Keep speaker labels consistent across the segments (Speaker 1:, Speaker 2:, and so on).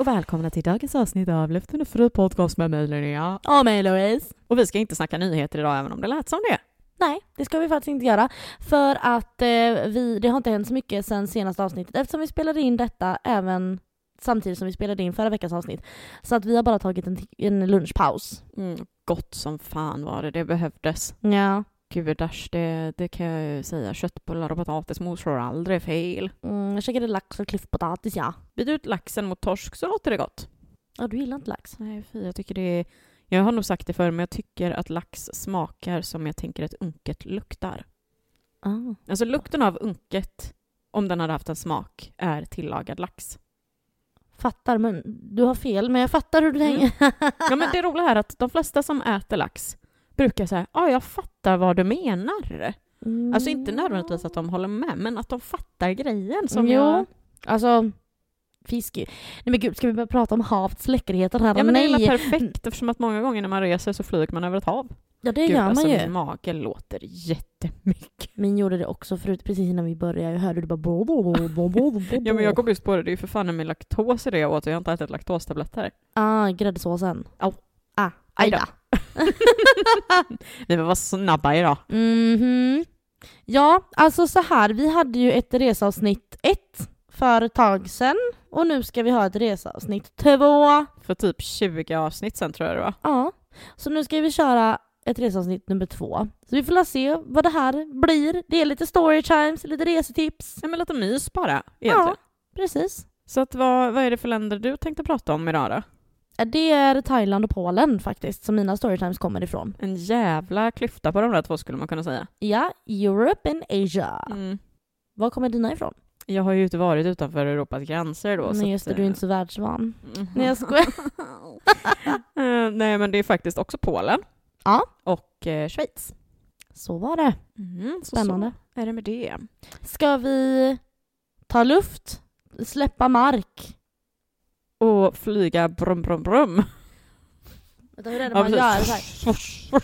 Speaker 1: och välkomna till dagens avsnitt av Luften och fri podcast med mig Linnea.
Speaker 2: Och mig Louise.
Speaker 1: Och vi ska inte snacka nyheter idag även om det lät som det.
Speaker 2: Nej, det ska vi faktiskt inte göra. För att eh, vi, det har inte hänt så mycket sen senaste avsnittet eftersom vi spelade in detta även samtidigt som vi spelade in förra veckans avsnitt. Så att vi har bara tagit en, en lunchpaus.
Speaker 1: Mm, gott som fan var det, det behövdes.
Speaker 2: Ja.
Speaker 1: Gudars, det, det kan jag ju säga. Köttbullar och potatismos slår aldrig fel.
Speaker 2: Mm, jag käkade lax och klyftpotatis ja.
Speaker 1: Byt ut laxen mot torsk så låter det gott.
Speaker 2: Ja, du gillar inte lax?
Speaker 1: Nej fy, jag tycker det är... Jag har nog sagt det förr, men jag tycker att lax smakar som jag tänker att unket luktar.
Speaker 2: Ah.
Speaker 1: Alltså lukten av unket, om den hade haft en smak, är tillagad lax.
Speaker 2: Fattar, men du har fel. Men jag fattar hur du
Speaker 1: Mm.
Speaker 2: tänker.
Speaker 1: Ja, men det roliga är att de flesta som äter lax brukar säga ja, jag fattar vad du menar.
Speaker 2: Mm.
Speaker 1: Alltså inte nödvändigtvis att de håller med, men att de fattar grejen. Som
Speaker 2: jo,
Speaker 1: jag...
Speaker 2: alltså fisk. Nej men gud, ska vi börja prata om havets läckerheter här?
Speaker 1: Ja, men det är
Speaker 2: Nej.
Speaker 1: perfekt eftersom att många gånger när man reser så flyger man över ett hav.
Speaker 2: Ja, det
Speaker 1: Gud,
Speaker 2: gör man
Speaker 1: alltså,
Speaker 2: ju.
Speaker 1: min mage låter jättemycket.
Speaker 2: Min gjorde det också förut, precis innan vi började. Jag hörde du bara bo, bo, bo, bo, bo, bo,
Speaker 1: Ja, men jag kom just på det, det är ju för fan med laktos i det jag åt och jag har inte ätit laktostabletter.
Speaker 2: Ah, gräddsåsen.
Speaker 1: Au.
Speaker 2: Ah,
Speaker 1: Aj då. Vi var snabba idag.
Speaker 2: Mhm. Ja, alltså så här. Vi hade ju ett reseavsnitt ett för ett tag sedan och nu ska vi ha ett reseavsnitt två.
Speaker 1: För typ 20 avsnitt sen tror jag det var.
Speaker 2: Ja, så nu ska vi köra ett reseavsnitt nummer två. Så vi får se vad det här blir. Det är lite storytimes, lite resetips.
Speaker 1: Ja, men lite mys bara, egentligen.
Speaker 2: Ja, precis.
Speaker 1: Så att, vad, vad är det för länder du tänkte prata om idag då?
Speaker 2: Det är Thailand och Polen faktiskt som mina storytimes kommer ifrån.
Speaker 1: En jävla klyfta på de där två skulle man kunna säga.
Speaker 2: Ja, Europe and Asia.
Speaker 1: Mm.
Speaker 2: Var kommer dina ifrån?
Speaker 1: Jag har ju inte varit utanför Europas gränser då.
Speaker 2: Nej just det,
Speaker 1: att,
Speaker 2: du är
Speaker 1: eh,
Speaker 2: inte så världsvan.
Speaker 1: mhm.
Speaker 2: Nej jag skojar.
Speaker 1: Eh, Nej men det är faktiskt också Polen.
Speaker 2: Ja.
Speaker 1: Och eh, Schweiz.
Speaker 2: Så var det.
Speaker 1: Mm, så
Speaker 2: Spännande.
Speaker 1: Så är det med det.
Speaker 2: Ska vi ta luft? Släppa mark?
Speaker 1: Och flyga brum brum brum.
Speaker 2: Vänta, hur är det
Speaker 1: Ja,
Speaker 2: man gör? Så här.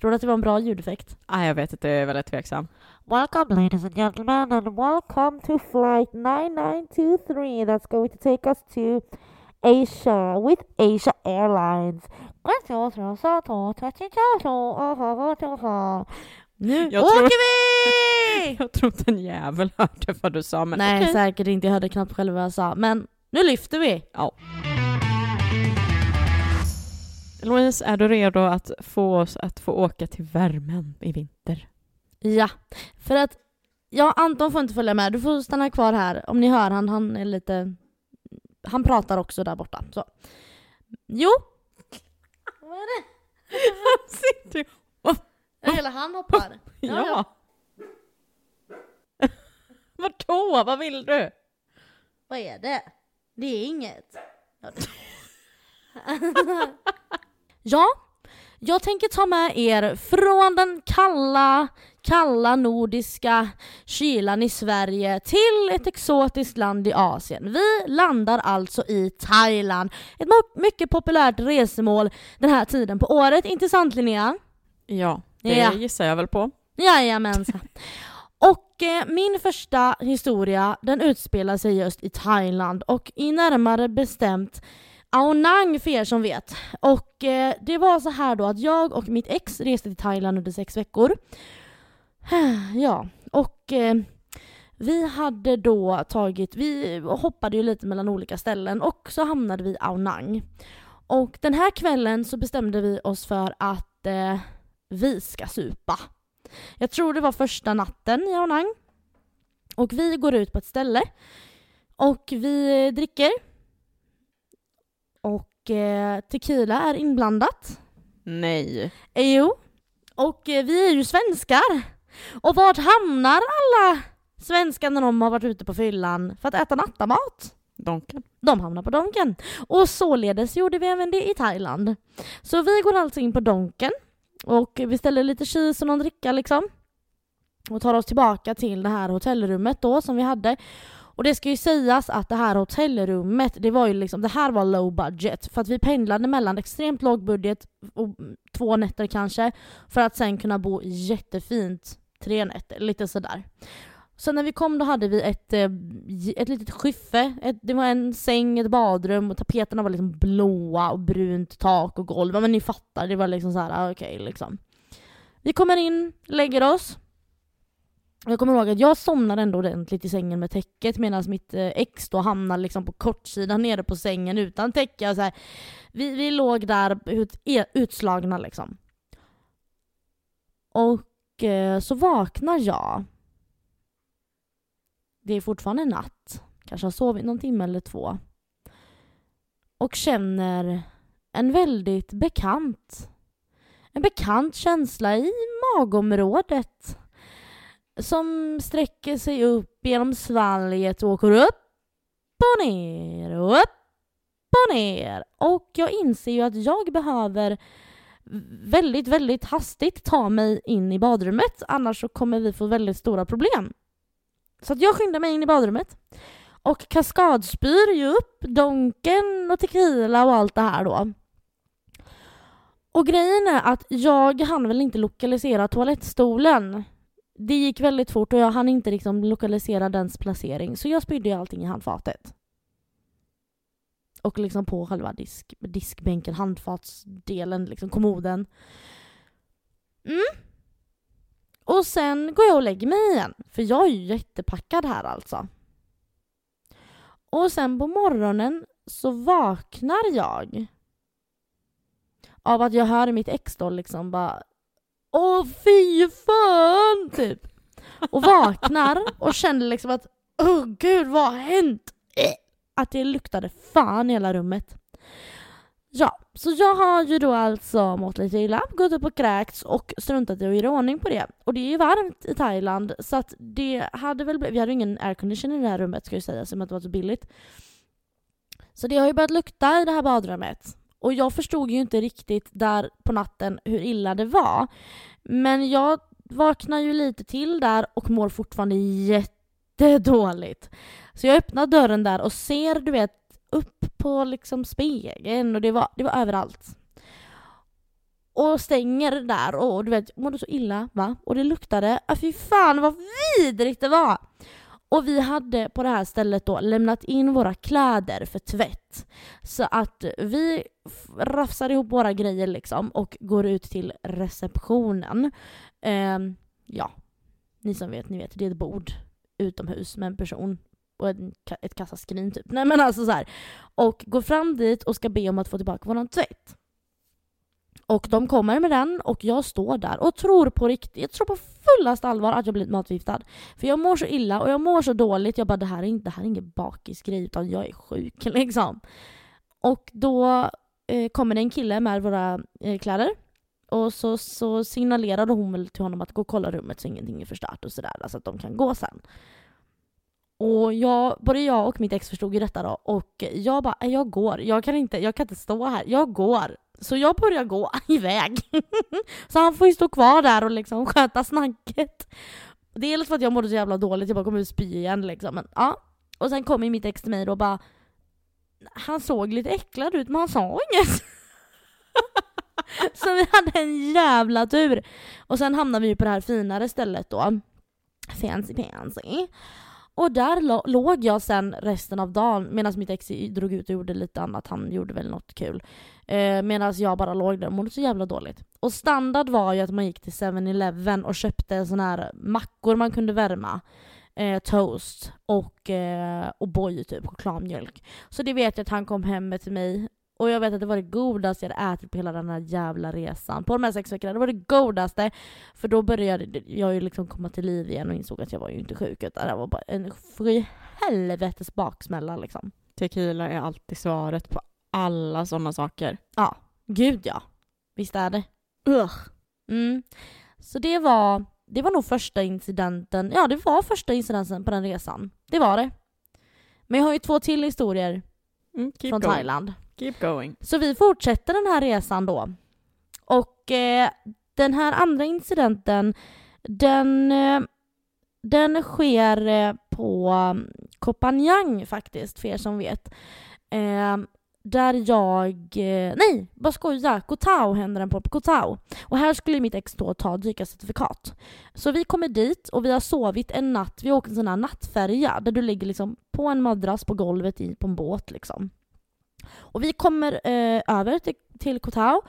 Speaker 2: Tror du att det var en bra ljudeffekt?
Speaker 1: Nej jag vet inte, jag är väldigt tveksam.
Speaker 2: Welcome ladies and gentlemen and welcome to flight 9923 that's going to take us to Asia with Asia Airlines. Nu
Speaker 1: Jag
Speaker 2: åker
Speaker 1: tror- Jag tror inte en jävel hörde vad du sa men
Speaker 2: Nej
Speaker 1: okej.
Speaker 2: säkert inte, jag hörde knappt själv vad jag sa. Men nu lyfter vi!
Speaker 1: Ja. Louise, är du redo att få oss att få åka till värmen i vinter?
Speaker 2: Ja, för att ja, Anton får inte följa med. Du får stanna kvar här. Om ni hör han, han är lite... Han pratar också där borta. Så. Jo! Vad är det?
Speaker 1: Han sitter ju...
Speaker 2: Eller han hoppar.
Speaker 1: Ja.
Speaker 2: Ja,
Speaker 1: Vadå? Vad vill du?
Speaker 2: Vad är det? Det är inget. ja, jag tänker ta med er från den kalla, kalla nordiska kylan i Sverige till ett exotiskt land i Asien. Vi landar alltså i Thailand. Ett mycket populärt resemål den här tiden på året. Inte sant Linnea?
Speaker 1: Ja, det
Speaker 2: Ja.
Speaker 1: gissar jag väl på.
Speaker 2: Jajamensan. Och eh, min första historia den utspelar sig just i Thailand och i närmare bestämt Aonang för er som vet. Och eh, det var så här då att jag och mitt ex reste till Thailand under sex veckor. Ja, och eh, vi hade då tagit, vi hoppade ju lite mellan olika ställen och så hamnade vi i Aonang. Och den här kvällen så bestämde vi oss för att eh, vi ska supa. Jag tror det var första natten i Ao Nang. Och vi går ut på ett ställe och vi dricker. Och eh, tequila är inblandat.
Speaker 1: Nej.
Speaker 2: Eh, Jo. Och eh, vi är ju svenskar. Och vart hamnar alla svenskar när de har varit ute på fyllan för att äta nattamat?
Speaker 1: Donken.
Speaker 2: De hamnar på Donken. Och således gjorde vi även det i Thailand. Så vi går alltså in på Donken och vi ställer lite cheese och någon dricka liksom. Och tar oss tillbaka till det här hotellrummet då som vi hade. Och det ska ju sägas att det här hotellrummet, det var ju liksom, det här var low budget. För att vi pendlade mellan extremt låg budget och två nätter kanske. För att sen kunna bo jättefint tre nätter, lite sådär. Så när vi kom då hade vi ett, eh, ett litet skyffe. Ett, det var en säng, ett badrum och tapeterna var liksom blåa och brunt tak och golv. Men ni fattar, det var liksom så här, ah, okej okay, liksom. Vi kommer in, lägger oss. Jag kommer ihåg att jag somnade ändå ordentligt i sängen med täcket medan mitt eh, ex då hamnade liksom på kortsidan nere på sängen utan täcke. Och så här. Vi, vi låg där ut, e, utslagna liksom. Och eh, så vaknar jag. Det är fortfarande natt. Kanske har sovit någon timme eller två. Och känner en väldigt bekant en bekant känsla i magområdet som sträcker sig upp genom svalget och åker upp och ner och upp och ner. Och jag inser ju att jag behöver väldigt, väldigt hastigt ta mig in i badrummet annars så kommer vi få väldigt stora problem. Så att jag skyndar mig in i badrummet och kaskadspyr ju upp donken och tequila och allt det här då. Och grejen är att jag hann väl inte lokalisera toalettstolen. Det gick väldigt fort och jag hann inte liksom lokalisera dens placering så jag spydde allting i handfatet. Och liksom på själva disk, diskbänken, handfatsdelen, liksom kommoden. Mm. Och sen går jag och lägger mig igen, för jag är ju jättepackad här alltså. Och sen på morgonen så vaknar jag av att jag hör mitt ex då liksom bara Åh fy fan! Typ. Och vaknar och känner liksom att Åh gud vad har hänt? Äh, att det luktade fan i hela rummet. Ja, så jag har ju då alltså mått lite illa, gått upp och kräkts och struntat i att göra ordning på det. Och det är ju varmt i Thailand så att det hade väl blivit, vi hade ju ingen aircondition i det här rummet ska jag sägas, som att det var så billigt. Så det har ju börjat lukta i det här badrummet. Och jag förstod ju inte riktigt där på natten hur illa det var. Men jag vaknar ju lite till där och mår fortfarande jättedåligt. Så jag öppnar dörren där och ser, du vet, upp på liksom spegeln och det var, det var överallt. Och stänger där och du vet, mådde så illa va? Och det luktade, ah, fy fan vad vidrigt det var! Och vi hade på det här stället då lämnat in våra kläder för tvätt. Så att vi rafsar ihop våra grejer liksom och går ut till receptionen. Eh, ja, ni som vet, ni vet. Det är ett bord utomhus med en person och en, ett kassaskrin typ. Nej men alltså så här. Och går fram dit och ska be om att få tillbaka våran tvätt. Och de kommer med den och jag står där och tror på riktigt, jag tror på fullast allvar att jag blivit matförgiftad. För jag mår så illa och jag mår så dåligt. Jag bara det här är inte, det här är ingen bakisgrej utan jag är sjuk liksom. Och då eh, kommer det en kille med våra eh, kläder och så, så signalerade hon väl till honom att gå och kolla rummet så ingenting är förstört och sådär, så att de kan gå sen. Och jag, både jag och mitt ex förstod ju detta då och jag bara, jag går, jag kan inte, jag kan inte stå här, jag går. Så jag börjar gå iväg. så han får ju stå kvar där och liksom sköta snacket. Dels för att jag mådde så jävla dåligt, jag bara kommer spy igen liksom. Men, ja. Och sen kommer mitt ex till mig då och bara Han såg lite äcklad ut men han sa inget. så vi hade en jävla tur. Och sen hamnade vi på det här finare stället då. Fancy fancy. Och där låg jag sen resten av dagen medan mitt ex drog ut och gjorde lite annat. Han gjorde väl något kul. Eh, medan jag bara låg där och mådde så jävla dåligt. Och standard var ju att man gick till 7-Eleven och köpte såna här mackor man kunde värma. Eh, toast och eh, O'boy typ, chokladmjölk. Så det vet jag att han kom hem med till mig och jag vet att det var det godaste jag hade ätit på hela den här jävla resan. På de här sex veckorna. Det var det godaste. För då började jag ju liksom komma till liv igen och insåg att jag var ju inte sjuk utan det var bara en sju helvetes baksmälla liksom.
Speaker 1: Tequila är alltid svaret på alla sådana saker.
Speaker 2: Ja, gud ja. Visst är det. Ugh. Mm. Så det var, det var nog första incidenten, ja det var första incidenten på den resan. Det var det. Men jag har ju två till historier mm, från going. Thailand.
Speaker 1: Keep going.
Speaker 2: Så vi fortsätter den här resan då. Och eh, den här andra incidenten, den, eh, den sker eh, på mm, Koh Phangan faktiskt, för er som vet. Eh, där jag... Eh, nej, bara skoja. Kotao händer den på, på Kotao. Och här skulle mitt ex då ta dykarcertifikat. Så vi kommer dit och vi har sovit en natt. Vi åker en sån här nattfärja där du ligger liksom på en madrass på golvet i, på en båt liksom. Och vi kommer eh, över till, till Kotao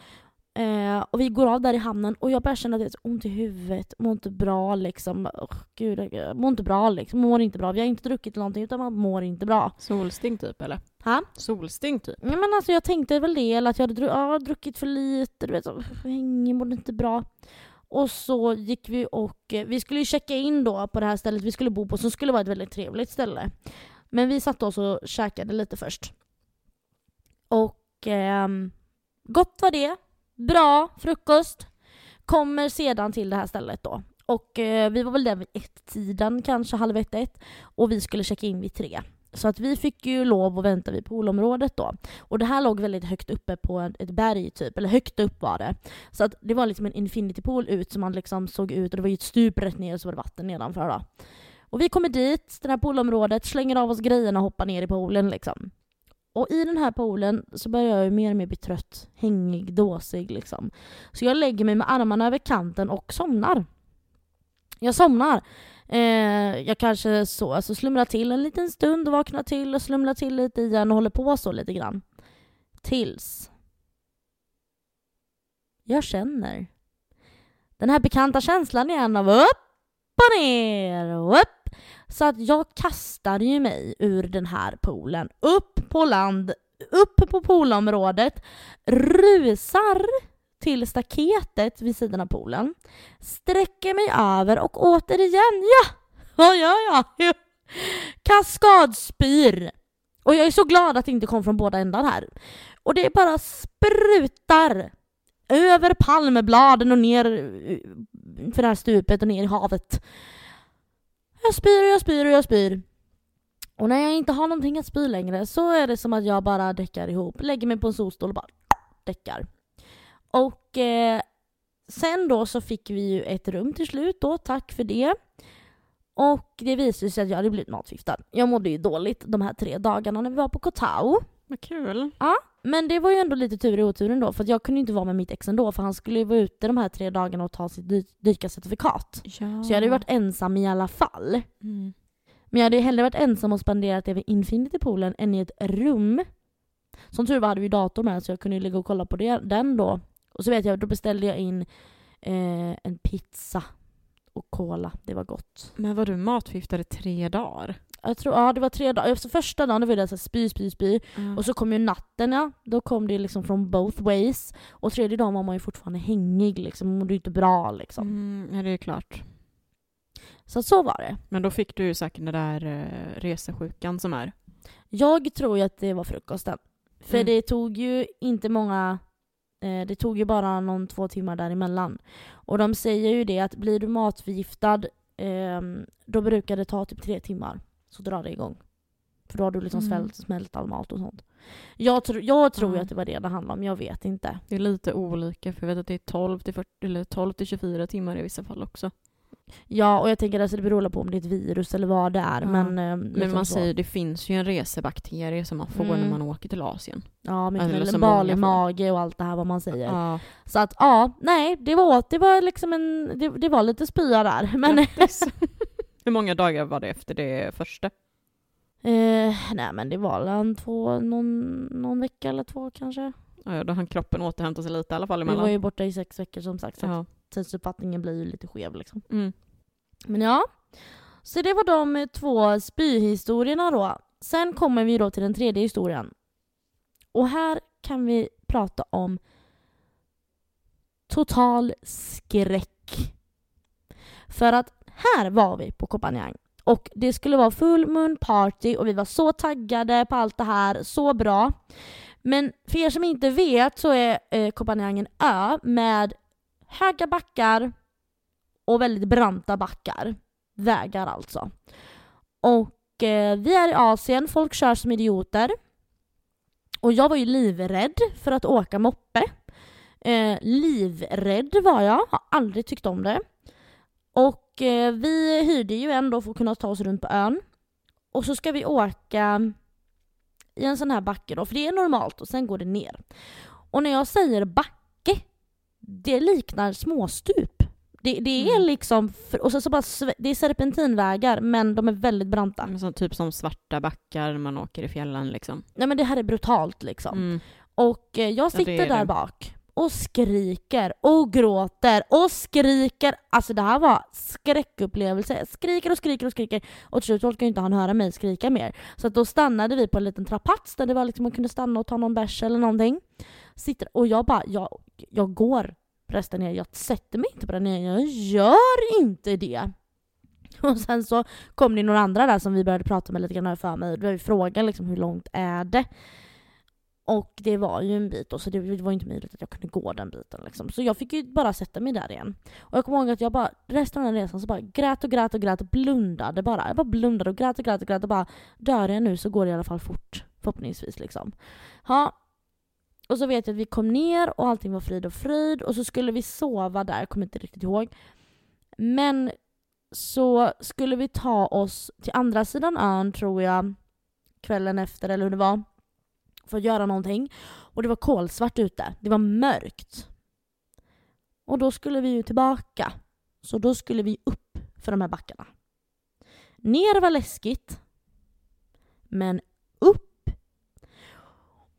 Speaker 2: Eh, och vi går av där i hamnen och jag börjar känna att jag har ont i huvudet, mår inte bra liksom. Oh, gud, mår inte bra liksom, mår inte bra. Vi har inte druckit någonting utan man mår inte bra.
Speaker 1: Solsting typ eller?
Speaker 2: Ha?
Speaker 1: Solsting typ?
Speaker 2: Ja, men alltså jag tänkte väl det, eller att jag hade ja, druckit för lite, du vet, så, hängig, mådde inte bra. Och så gick vi och, eh, vi skulle ju checka in då på det här stället vi skulle bo på som skulle vara ett väldigt trevligt ställe. Men vi satt oss och käkade lite först. Och eh, gott var det bra frukost. Kommer sedan till det här stället då. Och eh, vi var väl där vid ett-tiden, kanske halv ett, ett. Och vi skulle checka in vid tre. Så att vi fick ju lov att vänta vid poolområdet då. Och det här låg väldigt högt uppe på ett berg typ, eller högt upp var det. Så att det var liksom en infinity pool ut som man liksom såg ut och det var ju ett stup rätt ner och så var det vatten nedanför då. Och vi kommer dit, det här poolområdet, slänger av oss grejerna och hoppar ner i poolen liksom. Och i den här poolen så börjar jag mer och mer bli trött, hängig, dåsig liksom. Så jag lägger mig med armarna över kanten och somnar. Jag somnar. Eh, jag kanske så, alltså slumrar till en liten stund och vaknar till och slumrar till lite igen och håller på så lite grann. Tills jag känner den här bekanta känslan igen av upp och ner upp så att jag kastade ju mig ur den här poolen, upp på land, upp på poolområdet, rusar till staketet vid sidan av poolen, sträcker mig över och återigen, ja! Vad gör jag? Kaskadspyr! Och jag är så glad att det inte kom från båda ändar här. Och det bara sprutar över palmbladen och ner eh, för det här stupet och ner i havet. Jag spyr och jag spyr och jag spyr. Och när jag inte har någonting att spy längre så är det som att jag bara däckar ihop. Lägger mig på en solstol och bara däckar. Och eh, sen då så fick vi ju ett rum till slut då, tack för det. Och det visade sig att jag hade blivit matförgiftad. Jag mådde ju dåligt de här tre dagarna när vi var på Kotao.
Speaker 1: Vad kul.
Speaker 2: Ja, men det var ju ändå lite tur i oturen då för jag kunde inte vara med mitt ex ändå för han skulle ju vara ute de här tre dagarna och ta sitt dy dykarcertifikat.
Speaker 1: Ja.
Speaker 2: Så jag hade ju varit ensam i alla fall.
Speaker 1: Mm.
Speaker 2: Men jag hade hellre varit ensam och spenderat det vid Infinity-poolen än i ett rum. Som tur var hade vi dator med så jag kunde ligga och kolla på det, den då. Och så vet jag, då beställde jag in eh, en pizza och cola. Det var gott.
Speaker 1: Men var du matförgiftad i tre dagar?
Speaker 2: Jag tror, ja det var tre dagar. Så första dagen var det så här spy, spy, spy.
Speaker 1: Mm.
Speaker 2: Och så kom ju natten ja. Då kom det liksom från both ways. Och tredje dagen var man ju fortfarande hängig liksom. Man mådde ju inte bra liksom.
Speaker 1: Mm, ja, det är klart.
Speaker 2: Så så var det.
Speaker 1: Men då fick du ju säkert den där eh, resesjukan som är.
Speaker 2: Jag tror ju att det var frukosten. För
Speaker 1: Mm.
Speaker 2: det tog ju inte många eh, det tog ju bara någon två timmar däremellan. Och de säger ju det att blir du matförgiftad eh, då brukar det ta typ tre timmar. Så drar det igång. För då har du liksom
Speaker 1: Mm.
Speaker 2: smält, smält all mat och sånt. Jag, tr jag tror
Speaker 1: Ja.
Speaker 2: att det var det det handlade om, jag vet inte.
Speaker 1: Det är lite olika för jag vet att det är 12 till, 40, eller 12 till 24 timmar i vissa fall också.
Speaker 2: Ja, och jag tänker att alltså, det beror på om det är ett virus eller vad det är.
Speaker 1: Ja.
Speaker 2: Men, eh,
Speaker 1: Men
Speaker 2: liksom
Speaker 1: man
Speaker 2: så.
Speaker 1: säger det finns ju en resebakterie som man får
Speaker 2: Mm.
Speaker 1: när man åker till Asien.
Speaker 2: Ja,
Speaker 1: får.
Speaker 2: mage och allt det här vad man säger.
Speaker 1: Ja,
Speaker 2: Så att ja, nej, det var, det var liksom en, det, det var lite spya där. Men.
Speaker 1: Hur många dagar var det efter det första?
Speaker 2: Eh, nej men det var väl två, någon, någon vecka eller två kanske.
Speaker 1: Ja, då hann kroppen återhämta sig lite i alla fall
Speaker 2: Vi
Speaker 1: emellan.
Speaker 2: var ju borta i sex veckor som sagt så
Speaker 1: ja.
Speaker 2: tidsuppfattningen blir ju lite skev liksom.
Speaker 1: Mm.
Speaker 2: Men ja, så det var de två spyhistorierna då. Sen kommer vi då till den tredje historien. Och här kan vi prata om total skräck. För att här var vi på Kopanjang och det skulle vara full moon party och vi var så taggade på allt det här, så bra. Men för er som inte vet så är eh, Kopanjang en ö med höga backar och väldigt branta backar. Vägar alltså. Och eh, vi är i Asien, folk kör som idioter. Och jag var ju livrädd för att åka moppe. Eh, livrädd var jag, har aldrig tyckt om det. Och eh, vi hyrde ju en då för att kunna ta oss runt på ön. Och så ska vi åka i en sån här backe då, för det är normalt och sen går det ner. Och när jag säger backe, det liknar småstup. Det, det är
Speaker 1: Mm.
Speaker 2: liksom, och så, så bara, det är serpentinvägar men de är väldigt branta.
Speaker 1: Men så, typ som svarta backar när man åker i fjällen liksom.
Speaker 2: Nej men det här är brutalt liksom.
Speaker 1: Mm.
Speaker 2: Och eh, jag sitter
Speaker 1: är
Speaker 2: där
Speaker 1: det.
Speaker 2: bak och skriker och gråter och skriker. Alltså det här var skräckupplevelse. Jag skriker och skriker och skriker. Och till slut orkar inte han höra mig skrika mer. Så att då stannade vi på en liten trapats där det var liksom man kunde stanna och ta någon bärs eller någonting. Sitter, och jag bara, jag, jag går resten ner. Jag sätter mig inte på den ner. Jag gör inte det. Och sen så kom det några andra där som vi började prata med lite grann för mig. Då frågade liksom hur långt är det? Och det var ju en bit då, så det det var inte möjligt att jag kunde gå den biten. Liksom. Så jag fick ju bara sätta mig där igen. Och jag kommer ihåg att jag bara, resten av den resan så bara grät och grät och grät och blundade bara. Jag bara blundade och grät och grät och grät och bara dör jag nu så går det i alla fall fort. Förhoppningsvis liksom. Ja. Och så vet jag att vi kom ner och allting var frid och fröjd och så skulle vi sova där, jag kommer inte riktigt ihåg. Men så skulle vi ta oss till andra sidan ön tror jag, kvällen efter eller hur det var för att göra någonting. Och det var kolsvart ute. Det var mörkt. Och då skulle vi ju tillbaka. Så då skulle vi upp för de här backarna. Ner var läskigt. Men.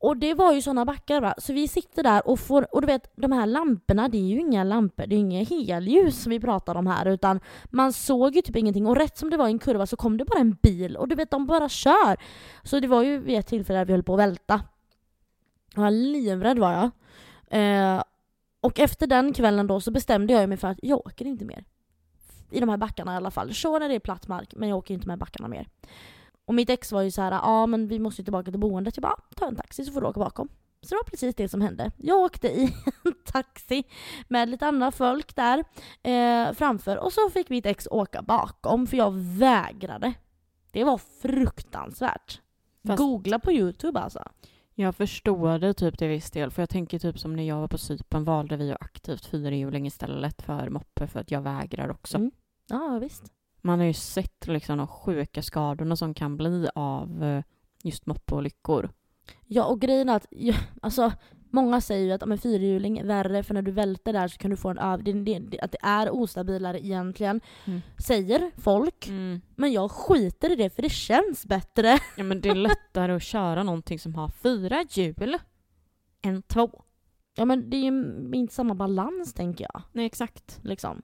Speaker 2: Och det var ju sådana backar va. Så vi sitter där och får, och du vet de här lamporna det är ju inga lampor, det är inga helljus vi pratar om här utan man såg ju typ ingenting och rätt som det var i en kurva så kom det bara en bil och du vet de bara kör. Så det var ju vid ett tillfälle där vi höll på att välta. Jag livrädd var jag. Eh, och efter den kvällen då så bestämde jag mig för att jag åker inte mer. I de här backarna i alla fall. Kör när det är platt mark men jag åker inte med backarna mer. Och mitt ex var ju så här, ja men vi måste ju tillbaka till boendet. Jag bara, ta en taxi så får du åka bakom. Så det var precis det som hände. Jag åkte i en taxi med lite andra folk där eh, framför och så fick mitt ex åka bakom för jag vägrade. Det var fruktansvärt.
Speaker 1: Fast-
Speaker 2: Googla på youtube alltså.
Speaker 1: Jag förstår det typ till viss del, för jag tänker typ som när jag var på Cypern valde vi ju aktivt fyrhjuling istället för moppe för att jag vägrar också.
Speaker 2: Mm. Ja visst.
Speaker 1: Man har ju sett liksom de sjuka skadorna som kan bli av eh, just moppeolyckor.
Speaker 2: Ja och grejen är att, ja, alltså många säger ju att ja, men fyrhjuling är värre för när du välter där så kan du få en öv... Det, det, det, att det är ostabilare egentligen.
Speaker 1: Mm.
Speaker 2: Säger folk. Men jag skiter i det för det känns bättre.
Speaker 1: Ja men det är lättare att köra någonting som har fyra hjul än två.
Speaker 2: Ja men det är ju inte samma balans tänker jag.
Speaker 1: Nej exakt.
Speaker 2: Liksom.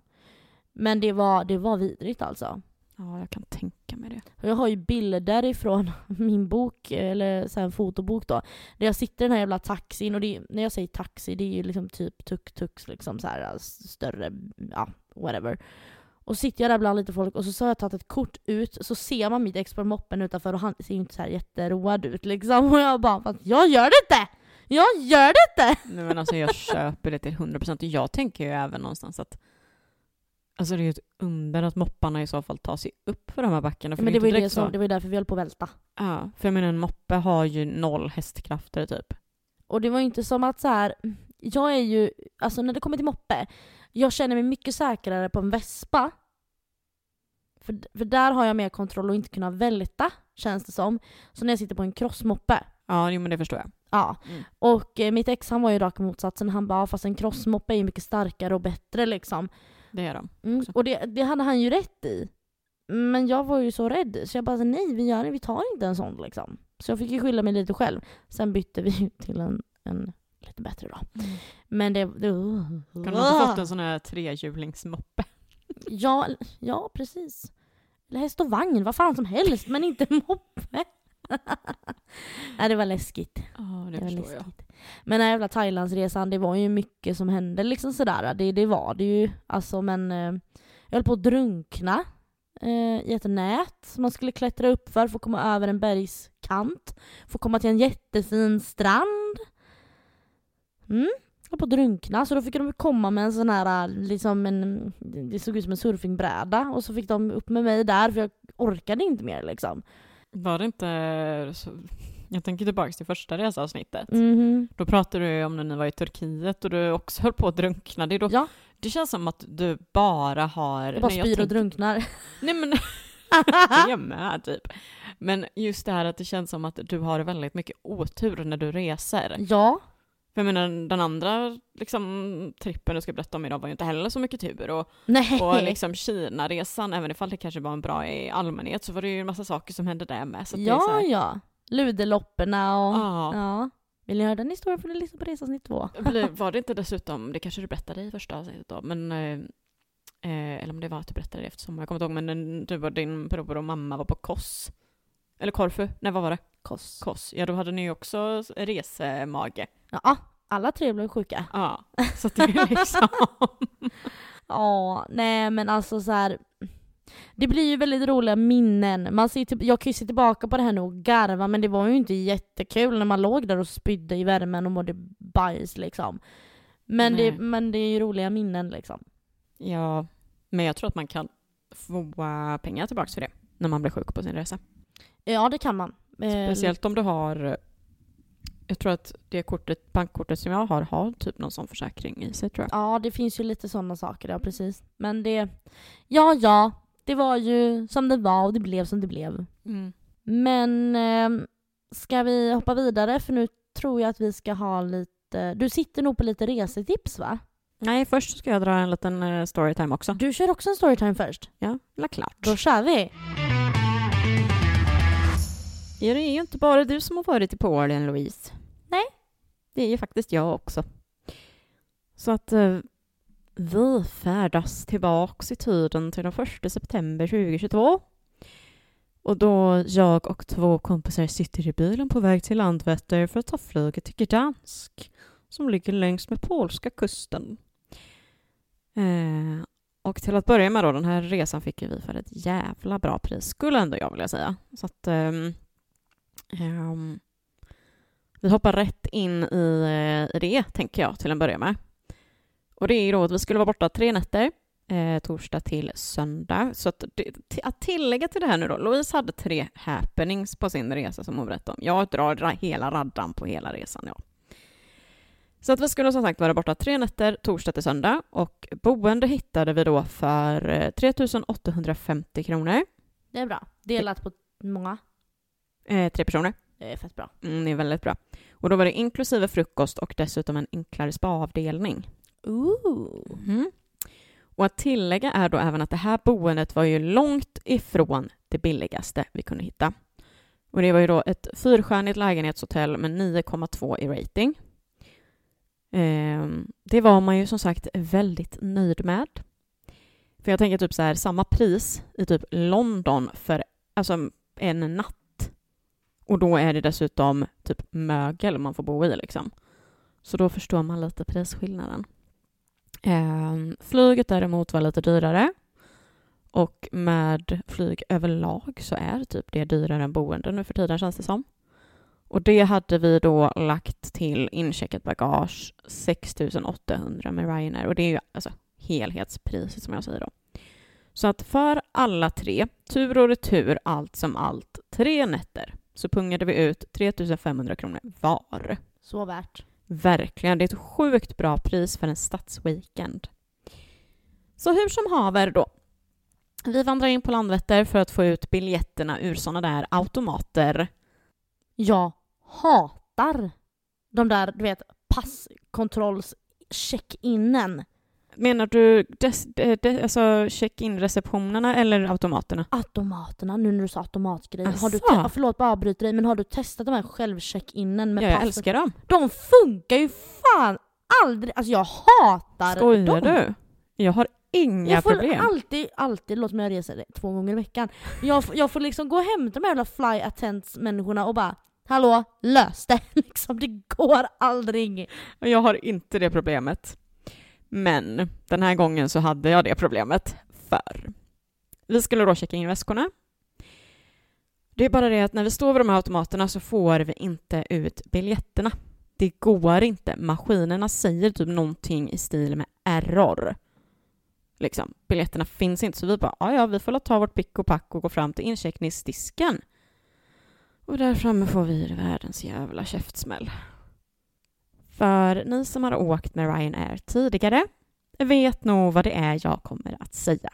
Speaker 2: Men det var, det var vidrigt alltså.
Speaker 1: Ja, jag kan tänka mig det.
Speaker 2: Jag har ju bilder ifrån min bok, eller så en fotobok då, där jag sitter i den här jävla taxin och är- när jag säger taxi det är ju liksom typ tuk-tuks liksom så här större, ja whatever. Och så sitter jag där bland lite folk och så, så har jag tagit ett kort ut så ser man mitt ex på moppen utanför och han ser ju inte så här jätteroad ut liksom och jag bara jag gör det inte! Jag gör det inte!
Speaker 1: Nej, men alltså jag köper det till 100% och jag tänker ju även någonstans att Alltså det är ju ett under att mopparna i så fall tar sig upp för de här backarna. För
Speaker 2: Men
Speaker 1: det
Speaker 2: det var, ju det, som, det var ju därför vi höll på att välta.
Speaker 1: Ja, för jag menar en moppe har ju noll hästkrafter typ.
Speaker 2: Och det var ju inte som att så här. jag är ju, alltså när det kommer till moppe, jag känner mig mycket säkrare på en vespa. För, för där har jag mer kontroll och inte kunna välta, känns det som. Så när jag sitter på en crossmoppe,
Speaker 1: Ja, jo, men det förstår jag.
Speaker 2: ja.
Speaker 1: Mm.
Speaker 2: Och eh, mitt ex han var ju raka motsatsen, han bara fast en crossmoppe är ju mycket starkare och bättre liksom.
Speaker 1: Det är de.
Speaker 2: Mm. Och det, det hade han ju rätt i. Men jag var ju så rädd så jag bara nej vi gör vi tar inte en sån liksom. Så jag fick ju skylla mig lite själv. Sen bytte vi till en, en lite bättre då. Men det... det
Speaker 1: Kan du inte fått en sån här trehjulingsmoppe?
Speaker 2: ja, ja, precis. Eller häst och vagn, vad fan som helst, men inte moppe. Nej, det var läskigt.
Speaker 1: Ja, det
Speaker 2: Det var
Speaker 1: förstår jag.
Speaker 2: Men den här jävla Thailandsresan, det var ju mycket som hände liksom sådär. Det, det var det ju. Alltså men... Eh, jag höll på att drunkna eh, i ett nät som man skulle klättra upp för för att komma över en bergskant. Få komma till en jättefin strand. Mm. Jag höll på att drunkna så då fick de komma med en sån här, eh, liksom en, det såg ut som en surfingbräda och så fick de upp med mig där för jag orkade inte mer liksom.
Speaker 1: Var det inte... Jag tänker tillbaka till första reseavsnittet.
Speaker 2: Mhm.
Speaker 1: Då pratade du om när ni var i Turkiet och du också höll på att drunkna. Det, är då...
Speaker 2: Ja.
Speaker 1: det känns som att du bara har...
Speaker 2: Jag bara spyr och drunknar.
Speaker 1: Nej men det med typ. Men just det här att det känns som att du har väldigt mycket otur när du reser.
Speaker 2: Ja,
Speaker 1: För jag menar den andra liksom, trippen du ska berätta om idag var ju inte heller så mycket tur. Och,
Speaker 2: nej.
Speaker 1: och liksom Kina-resan, även ifall det kanske var en bra i allmänhet så var det ju en massa saker som hände där med. Så att det är så
Speaker 2: ja,
Speaker 1: här,
Speaker 2: ja. Luderlopperna och...
Speaker 1: Ja.
Speaker 2: Ja. Vill ni höra den historien får ni lyssna på resavsnitt två.
Speaker 1: Var det inte dessutom, det kanske du berättade i första avsnittet då, men eh, eh, eller om det var att du berättade det eftersom jag kommer inte ihåg, men en- du och din bror och mamma var på Kos. Eller Korfu, nej vad var det?
Speaker 2: Koss.
Speaker 1: Kos. Ja då hade ni ju också resemage.
Speaker 2: Ja, alla tre blev sjuka.
Speaker 1: Ja, så det är liksom...
Speaker 2: Ja, nej men alltså så här. Det blir ju väldigt roliga minnen. Man ser typ, jag kan ju se tillbaka på det här nu och garva men det var ju inte jättekul när man låg där och spydde i värmen och mådde bajs liksom. Men, det, men det är ju roliga minnen liksom.
Speaker 1: ja, men jag tror att man kan få pengar tillbaka för det när man blir sjuk på sin resa.
Speaker 2: Ja det kan man. Eh,
Speaker 1: Speciellt om du har jag tror att det kortet, bankkortet som jag har har typ någon sån försäkring i sig tror jag.
Speaker 2: Ja det finns ju lite sådana saker, ja precis. Men det, ja ja, det var ju som det var och det blev som det blev.
Speaker 1: Mm.
Speaker 2: Men eh, ska vi hoppa vidare för nu tror jag att vi ska ha lite, du sitter nog på lite resetips va?
Speaker 1: Nej, först ska jag dra en liten eh, storytime också.
Speaker 2: Du kör också en storytime först.
Speaker 1: Ja, eller klart.
Speaker 2: Då kör vi!
Speaker 1: Ja, det är ju inte bara du som har varit i Polen, Louise.
Speaker 2: Nej.
Speaker 1: Det är ju faktiskt jag också. Så att eh, vi färdas tillbaks i tiden till den 1 september 2022. Och då jag och två kompisar sitter i bilen på väg till Landvetter för att ta flyget till Gdansk som ligger längs med polska kusten. Eh, och till att börja med då, den här resan fick vi för ett jävla bra pris, skulle ändå jag vilja säga. Så att Eh, ehm, vi hoppar rätt in i, eh, i det, tänker jag, till en början med. Och det är ju då att vi skulle vara borta tre nätter, eh, torsdag till söndag. Så att, att tillägga till det här nu då, Louise hade tre happenings på sin resa som hon berättade om. Jag drar ra- hela raddan på hela resan, ja. Så att vi skulle som sagt vara borta tre nätter, torsdag till söndag, och boende hittade vi då för eh, 3 850 kronor,
Speaker 2: Det är bra. Delat på många.
Speaker 1: eh, tre personer.
Speaker 2: Det är fett bra.
Speaker 1: Mm, det är väldigt bra. Och då var det inklusive frukost och dessutom en enklare spaavdelning.
Speaker 2: Ooh.
Speaker 1: Mm. Och att tillägga är då även att det här boendet var ju långt ifrån det billigaste vi kunde hitta. Och det var ju då ett fyrstjärnigt lägenhetshotell med 9,2 i rating. Eh, det var man ju som sagt väldigt nöjd med. För jag tänker typ så här, samma pris i typ London för alltså en natt. Och då är det dessutom typ mögel man får bo i liksom. Så då förstår man lite prisskillnaden. Ehm, flyget däremot var lite dyrare. Och med flyg överlag så är typ det dyrare än boende nu för tiden känns det som. Och det hade vi då lagt till incheckat bagage 6 800 med Ryanair och det är ju alltså helhetspriset som jag säger då. Så att för alla tre, tur och retur, allt som allt, tre nätter så pungade vi ut 3 500 kronor var.
Speaker 2: Så värt.
Speaker 1: Verkligen, det är ett sjukt bra pris för en stadsweekend. Så hur som haver då. Vi vandrar in på Landvetter för att få ut biljetterna ur sådana där automater.
Speaker 2: Jag hatar de där, du vet, passkontrolls-check-inen.
Speaker 1: Menar du des, de, de, alltså check-in-receptionerna eller automaterna?
Speaker 2: Automaterna, nu när du sa automatgrejer. Har du te- förlåt bara avbryter dig, men har du testat de här självcheck-inen med
Speaker 1: Ja, jag älskar dem.
Speaker 2: De funkar ju fan aldrig! Alltså jag hatar
Speaker 1: Skojar
Speaker 2: dem.
Speaker 1: du? Jag har inga
Speaker 2: jag får
Speaker 1: problem.
Speaker 2: alltid, alltid, låt mig resa det två gånger i veckan. Jag, får- jag får liksom gå och hämta de här jävla fly attendants människorna och bara Hallå, lös det! Liksom, det går aldrig.
Speaker 1: Jag har inte det problemet. Men den här gången så hade jag det problemet. För vi skulle då checka in väskorna. Det är bara det att när vi står vid de här automaterna så får vi inte ut biljetterna. Det går inte. Maskinerna säger typ någonting i stil med error. Liksom, biljetterna finns inte. Så vi bara, "Ja, ja, vi får la ta vårt pick och pack och gå fram till incheckningsdisken. Och där framme får vi världens jävla käftsmäll. För ni som har åkt med Ryanair tidigare vet nog vad det är jag kommer att säga.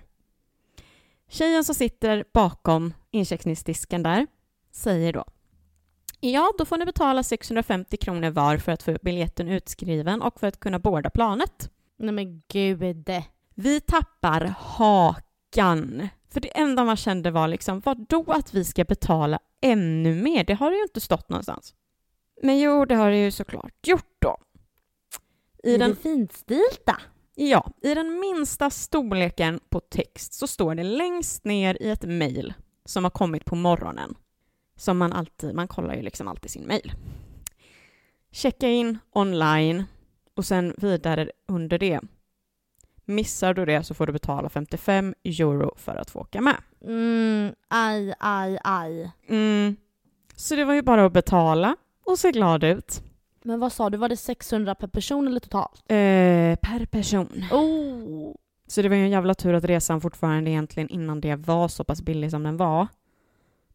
Speaker 1: Tjejen som sitter bakom incheckningsdisken där säger då Ja, då får ni betala 650 kronor var för att få biljetten utskriven och för att kunna boarda planet.
Speaker 2: Nej men gud.
Speaker 1: Vi tappar hakan. För det enda man kände var liksom, vadå att vi ska betala ännu mer? Det har det ju inte stått någonstans. Men jo, det har det ju såklart gjort då.
Speaker 2: I den finstilta.
Speaker 1: Ja, i den minsta storleken på text så står det längst ner i ett mejl som har kommit på morgonen. Som man alltid, man kollar ju liksom alltid sin mejl. Checka in online och sen vidare under det. Missar du det så får du betala 55 euro för att få åka med.
Speaker 2: Mm, aj, aj, aj.
Speaker 1: Mm. Så det var ju bara att betala och se glad ut.
Speaker 2: Men vad sa du, var det 600 per person eller totalt?
Speaker 1: Eh, per person.
Speaker 2: Oh!
Speaker 1: Så det var ju en jävla tur att resan fortfarande egentligen innan det var så pass billig som den var.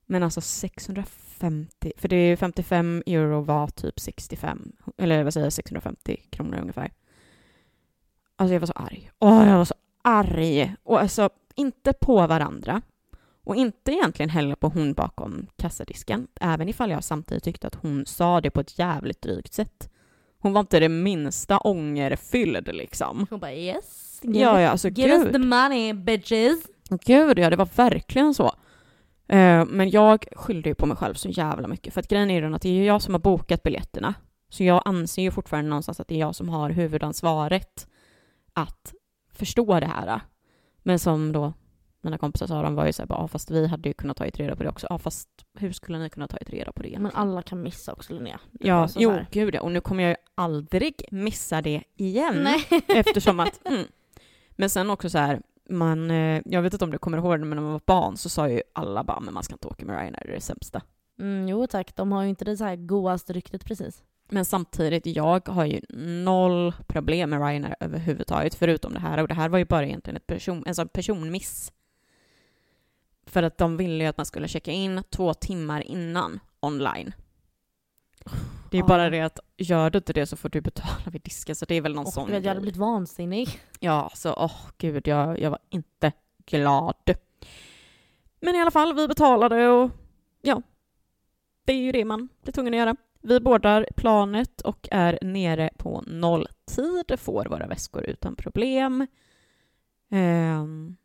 Speaker 1: Men alltså 650, för det är 55 euro var typ 65, eller vad säger jag, 650 kronor ungefär. Alltså jag var så arg. Åh, jag var så arg! Och alltså, inte på varandra. Och inte egentligen heller på hon bakom kassadisken, även ifall jag samtidigt tyckte att hon sa det på ett jävligt drygt sätt. Hon var inte det minsta ångerfylld liksom.
Speaker 2: Hon bara yes, give,
Speaker 1: Ja, ja, alltså
Speaker 2: give us the money bitches.
Speaker 1: Gud, ja, det var verkligen så. Eh, Men jag skyllde ju på mig själv så jävla mycket. För att grejen är ju att det är jag som har bokat biljetterna. Så jag anser ju fortfarande någonstans att det är jag som har huvudansvaret att förstå det här. Men som då mina kompisar sa, de var ju såhär bara, ah, fast vi hade ju kunnat ta reda på det också. Ja, fast hur skulle ni kunna ta reda på det?
Speaker 2: Men alla kan missa också Linnea. Det
Speaker 1: Ja,
Speaker 2: så
Speaker 1: jo,
Speaker 2: här.
Speaker 1: gud ja. Och nu kommer jag ju aldrig missa det igen.
Speaker 2: Nej.
Speaker 1: Eftersom att, mm. Men sen också så här, man, eh, jag vet inte om du kommer ihåg det, men när man var barn så sa ju alla bara, men man ska inte åka med Ryanair, det är det sämsta.
Speaker 2: Mm, jo tack, de har ju inte det så här godaste ryktet precis.
Speaker 1: Men samtidigt, jag har ju noll problem med Ryanair överhuvudtaget, förutom det här. Och det här var ju bara egentligen ett person, alltså personmiss. För att de ville ju att man skulle checka in två timmar innan online. Det är
Speaker 2: Ja.
Speaker 1: bara det att gör du inte det så får du betala vid disken, så det är väl någon
Speaker 2: Och
Speaker 1: sån
Speaker 2: jag hade blivit vansinnig.
Speaker 1: Ja, så åh gud, jag, jag var inte glad. Men i alla fall, vi betalade och ja, det är ju det man blir tvungen att göra. Vi boardar planet och är nere på nolltid, får våra väskor utan problem. Ehm,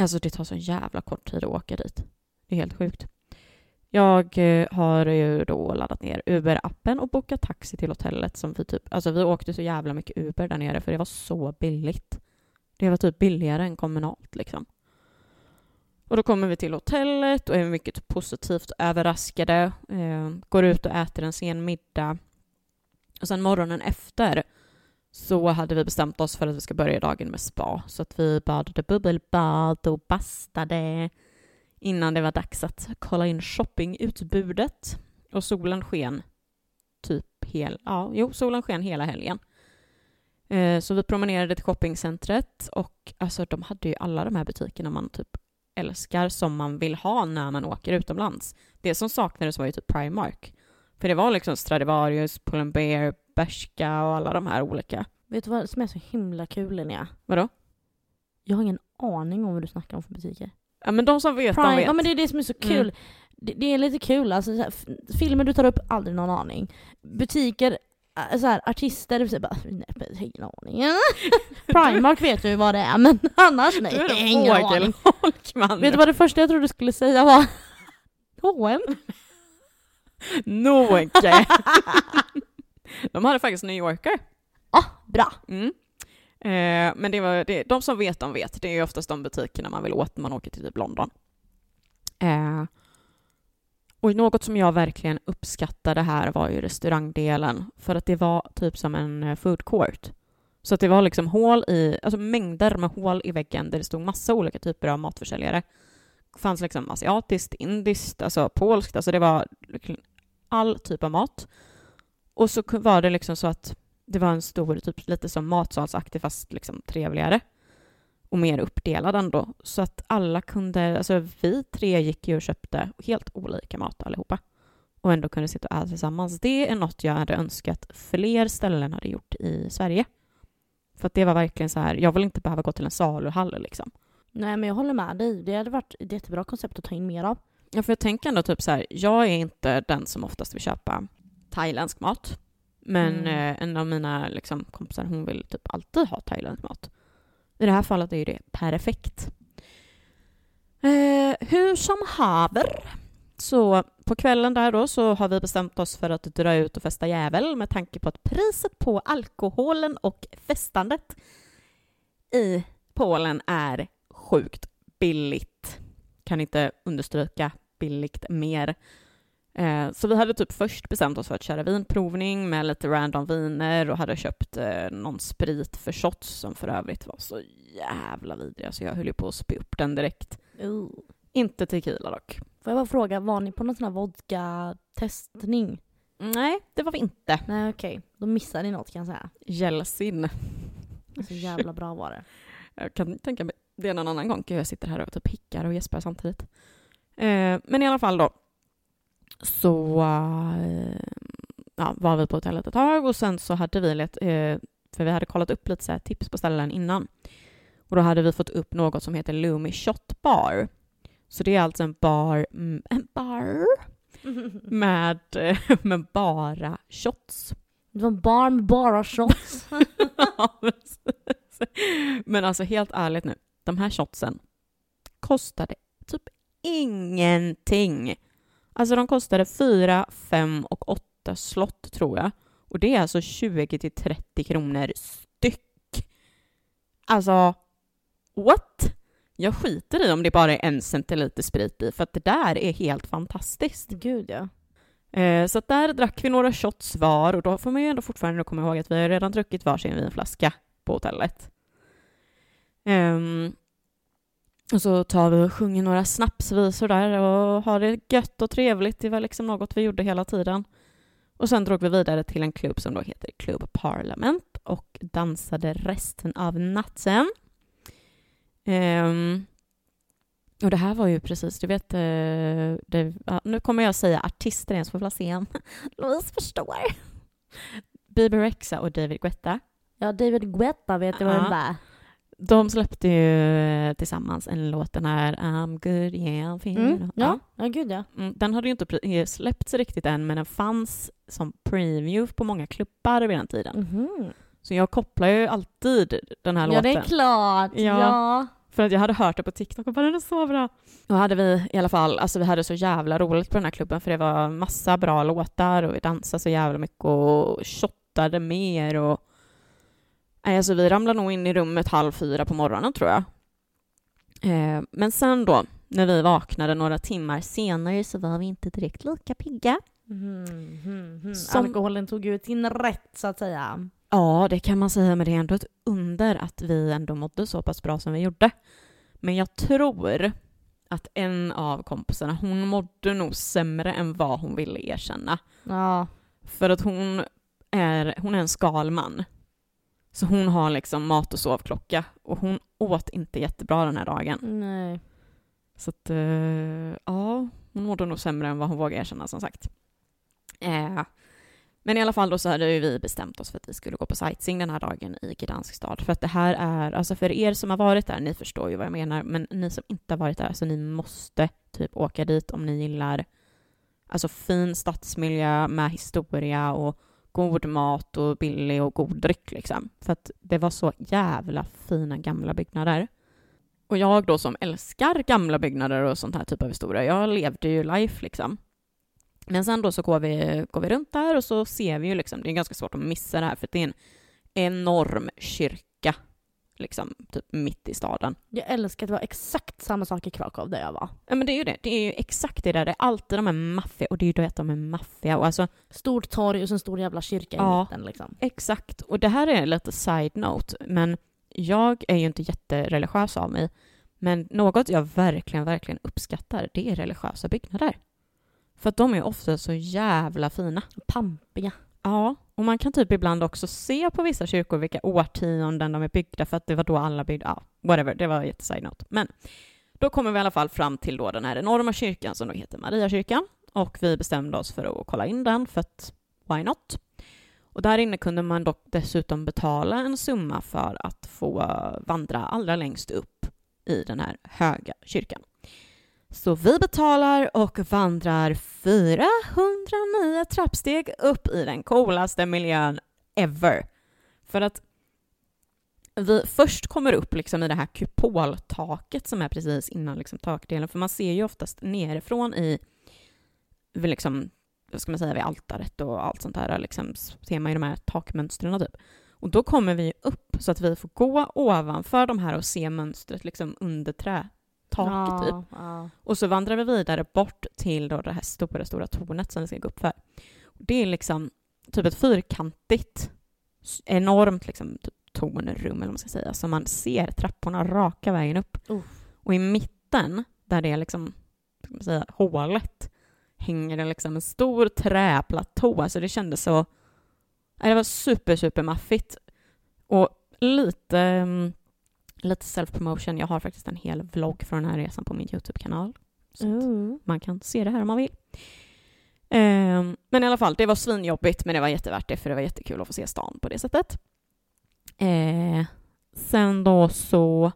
Speaker 1: alltså det tar så jävla kort tid att åka dit. Det är helt sjukt. Jag eh, har ju då laddat ner Uber-appen och bokat taxi till hotellet som vi typ, alltså vi åkte så jävla mycket Uber där nere för det var så billigt. Det var typ billigare än kommunalt liksom. Och då kommer vi till hotellet och är mycket positivt överraskade. Eh, går ut och äter en sen middag. Och sen morgonen efter så hade vi bestämt oss för att vi ska börja dagen med spa. Så att vi badade bubbelbad och bastade innan det var dags att kolla in shoppingutbudet. Och solen sken typ hel, ja, jo, solen sken hela helgen. Eh, så vi promenerade till shoppingcentret och alltså de hade ju alla de här butikerna man typ älskar som man vill ha när man åker utomlands. Det som saknades var ju typ Primark. För det var liksom Stradivarius, Pull&Bear, Bershka och alla de här olika.
Speaker 2: Vet du vad som är så himla kul Linnea?
Speaker 1: Vadå?
Speaker 2: Jag har ingen aning om vad du snackar om för butiker.
Speaker 1: Ja men de som vet, de
Speaker 2: Prime,
Speaker 1: vet.
Speaker 2: ja men det är det som är så kul.
Speaker 1: Mm.
Speaker 2: Det, det är lite kul, alltså så här, filmer du tar upp, aldrig någon aning. Butiker, så här, artister, så bara, nej, ingen aning. Primark vet du vad det är, men annars nej.
Speaker 1: Du är en
Speaker 2: ingen aning. Vet du vad det första jag trodde du skulle säga var? H&M.
Speaker 1: Noge. de hade faktiskt New Yorker.
Speaker 2: Ah, bra.
Speaker 1: Mm. Eh, men det var det, de som vet, de vet. Det är ju oftast de butikerna man vill åt när man åker till typ London. Eh, och något som jag verkligen uppskattade här var ju restaurangdelen. För att det var typ som en eh, food court. Så att det var liksom hål i, alltså mängder med hål i väggen där det stod massa olika typer av matförsäljare. Det fanns liksom asiatiskt, indiskt, alltså polskt, alltså det var all typ av mat. Och så var det liksom så att det var en stor, typ lite som matsalsaktig fast liksom trevligare. Och mer uppdelad ändå. Så att alla kunde, alltså vi tre gick ju och köpte helt olika mat allihopa. Och ändå kunde sitta och äta tillsammans. Det är något jag hade önskat fler ställen hade gjort i Sverige. För att det var verkligen så här, jag vill inte behöva gå till en saluhall liksom.
Speaker 2: Nej men jag håller med dig. Det hade varit ett jättebra koncept att ta in mer av.
Speaker 1: Ja, för jag tänker ändå typ så här, jag är inte den som oftast vill köpa thailändsk mat. Men
Speaker 2: Mm.
Speaker 1: eh, en av mina liksom, kompisar, hon vill typ alltid ha thailändsk mat. I det här fallet är ju det perfekt. Eh, hur som haver. Så på kvällen där då så har vi bestämt oss för att dra ut och festa jävel med tanke på att priset på alkoholen och festandet i Polen är sjukt billigt. Kan inte understryka billigt mer. Eh, Så vi hade typ först bestämt oss för att köra vinprovning med lite random viner och hade köpt eh, någon sprit för shots som för övrigt var så jävla vidrig så jag höll ju på att spy upp den direkt.
Speaker 2: Uh.
Speaker 1: Inte tequila dock.
Speaker 2: Får jag bara fråga, var ni på någon sån här vodka-testning?
Speaker 1: Nej, det var vi inte.
Speaker 2: Nej okej, då missade ni något kan jag säga.
Speaker 1: Jelsin.
Speaker 2: Så jävla bra var det.
Speaker 1: Jag kan tänka mig det någon annan gång. Gud, jag sitter här och typ hickar och gäspar samtidigt. Eh, men i alla fall då. Så eh, ja, var vi på hotellet ett tag och sen så hade vi let, eh, för vi hade kollat upp lite så tips på ställen innan. Och då hade vi fått upp något som heter Lumi Shot Bar. Så det är alltså en bar, mm, en bar med, med bara shots.
Speaker 2: Det var en bar med bara shots.
Speaker 1: Men alltså helt ärligt nu, de här shotsen kostade typ ingenting. Alltså de kostade 4, 5 och 8 slott tror jag. Och det är alltså 20 till 30 kronor styck. Alltså, what? Jag skiter i om det bara är en centiliter sprit i, för att det där är helt fantastiskt.
Speaker 2: Gud ja.
Speaker 1: Eh, så där drack vi några shots var och då får man ju ändå fortfarande komma ihåg att vi har redan druckit varsin vinflaska på hotellet. Ehm, och så tar vi och sjunger några snapsvisor där och har det gött och trevligt. Det var liksom något vi gjorde hela tiden. Och sen drog vi vidare till en klubb som då heter Club Parliament och dansade resten av natten. Ehm, och det här var ju precis, du vet, eh, det, ja, nu kommer jag säga artister vi se om Louise förstår. Bibi Rexa och David Guetta.
Speaker 2: Ja, David Guetta vet jag vad
Speaker 1: Ja.
Speaker 2: det var.
Speaker 1: De släppte ju eh, tillsammans en låt, den här I'm good, yeah, I'm feeling
Speaker 2: Mm, ja. ja, gud ja.
Speaker 1: Mm, Den hade ju inte eh, släppts riktigt än, men den fanns som preview på många klubbar vid den tiden.
Speaker 2: Mhm.
Speaker 1: Så jag kopplar ju alltid den här
Speaker 2: Ja,
Speaker 1: låten.
Speaker 2: det är klart.
Speaker 1: Ja.
Speaker 2: Ja.
Speaker 1: För att jag hade hört det på TikTok och bara den är så bra. Då hade vi i alla fall, alltså vi hade så jävla roligt på den här klubben för det var massa bra låtar och vi dansade så jävla mycket och shottade mer och Nej, alltså vi ramlade nog in i rummet halv fyra på morgonen tror jag. Eh, men sen då, när vi vaknade några timmar senare så var vi inte direkt lika pigga.
Speaker 2: Mhm, mhm, mhm.
Speaker 1: Som-
Speaker 2: Alkoholen tog ut sin rätt så att säga.
Speaker 1: Ja, det kan man säga, men det är ändå ett under att vi ändå mådde så pass bra som vi gjorde. Men jag tror att en av kompisarna, hon mådde nog sämre än vad hon ville erkänna.
Speaker 2: Ja.
Speaker 1: För att hon är, hon är en skalman. Så hon har liksom mat och sovklocka och hon åt inte jättebra den här dagen.
Speaker 2: Nej.
Speaker 1: Så att, eh, ja, hon mådde nog sämre än vad hon vågade erkänna som sagt. Eh, men i alla fall då så hade ju vi bestämt oss för att vi skulle gå på sightseeing den här dagen i Gdansk stad. För att det här är, alltså för er som har varit där, ni förstår ju vad jag menar, men ni som inte har varit där, så ni måste typ åka dit om ni gillar alltså fin stadsmiljö med historia och god mat och billig och god dryck liksom. För att det var så jävla fina gamla byggnader. Och jag då som älskar gamla byggnader och sånt här typ av historia, jag levde ju life liksom. Men sen då så går vi, går vi runt där och så ser vi ju liksom, det är ganska svårt att missa det här för det är en enorm kyrka, liksom typ mitt i staden.
Speaker 2: Jag älskar att det var exakt samma sak i Krakow där jag var.
Speaker 1: Ja men det är ju det, det är ju exakt det där, det är alltid de är maffiga och det är ju du vet de är maffiga och alltså
Speaker 2: Stort torg och så en stor jävla kyrka
Speaker 1: Ja.
Speaker 2: i mitten liksom.
Speaker 1: Exakt, och det här är lite side-note, men jag är ju inte jättereligiös av mig, men något jag verkligen, verkligen uppskattar, det är religiösa byggnader. För att de är ofta så jävla fina.
Speaker 2: Pampiga.
Speaker 1: Ja, och man kan typ ibland också se på vissa kyrkor vilka årtionden de är byggda, för att det var då alla byggde, ja, whatever, det var jätte side-note. Men då kommer vi i alla fall fram till då den här enorma kyrkan som då heter Mariakyrkan, och vi bestämde oss för att kolla in den, för att why not? Och där inne kunde man dock dessutom betala en summa för att få vandra allra längst upp i den här höga kyrkan. Så vi betalar och vandrar 409 trappsteg upp i den coolaste miljön ever. För att vi först kommer upp liksom i det här kupoltaket som är precis innan liksom takdelen, för man ser ju oftast nerifrån i, liksom, vad ska man säga, vid altaret och allt sånt där, liksom, ser man ju de här takmönstren typ. Och då kommer vi upp så att vi får gå ovanför de här och se mönstret liksom under trätaket ja, typ. Ja. Och så vandrar vi vidare bort till då det här stora, stora tornet som vi ska gå upp för. Det är liksom typ ett fyrkantigt, enormt liksom, typ tornrum, eller vad man ska säga, så man ser trapporna raka vägen upp. Uh. Och i mitten, där det är liksom, ska man säga, hålet, hänger det liksom en stor träplatå, alltså det kändes så... Det var super, super maffigt. Och lite, mm, lite self-promotion. Jag har faktiskt en hel vlogg från den här resan på min YouTube-kanal. Så mm. man kan se det här om man vill. Um, men i alla fall, det var svinjobbigt, men det var jättevärt det, för det var jättekul att få se stan på det sättet. Eh, sen då så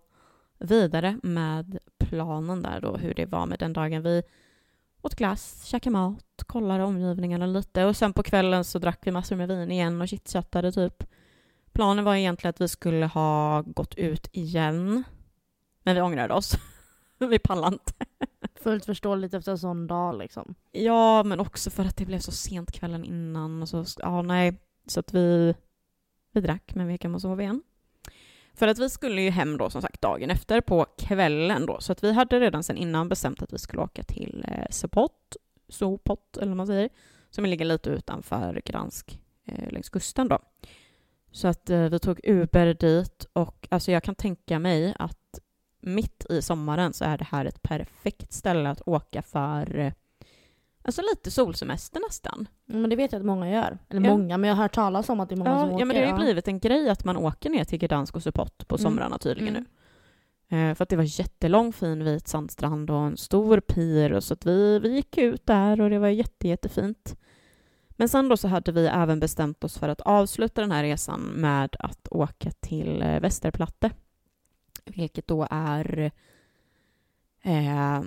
Speaker 1: vidare med planen där då, hur det var med den dagen. Vi åt glass, käkade mat, kollade omgivningarna lite och sen på kvällen så drack vi massor med vin igen och chitchattade typ. Planen var egentligen att vi skulle ha gått ut igen, men vi ångrade oss. vi pallade inte.
Speaker 2: Fullt förståeligt efter en sån dag liksom.
Speaker 1: Ja, men också för att det blev så sent kvällen innan och så, ja nej, så att vi vi drack, men vi gick hem och sov igen. För att vi skulle ju hem då som sagt dagen efter på kvällen då, så att vi hade redan sen innan bestämt att vi skulle åka till eh, Sopot, Sopot eller vad man säger, som ligger lite utanför Gdansk eh, längs kusten då. Så att eh, vi tog Uber dit och alltså jag kan tänka mig att mitt i sommaren så är det här ett perfekt ställe att åka för eh, Alltså lite solsemester nästan.
Speaker 2: Men det vet jag att många gör. Eller ja. många, men jag har hört talas om att det är många
Speaker 1: ja,
Speaker 2: som åker.
Speaker 1: Ja, men det har ju blivit en grej att man åker ner till Gdansk och Sopot på mm. somrarna tydligen mm. nu. Eh, för att det var jättelång fin vit sandstrand och en stor pir och så att vi, vi gick ut där och det var jätte, jättefint. Men sen då så hade vi även bestämt oss för att avsluta den här resan med att åka till eh, Västerplatte. Vilket då är, eh,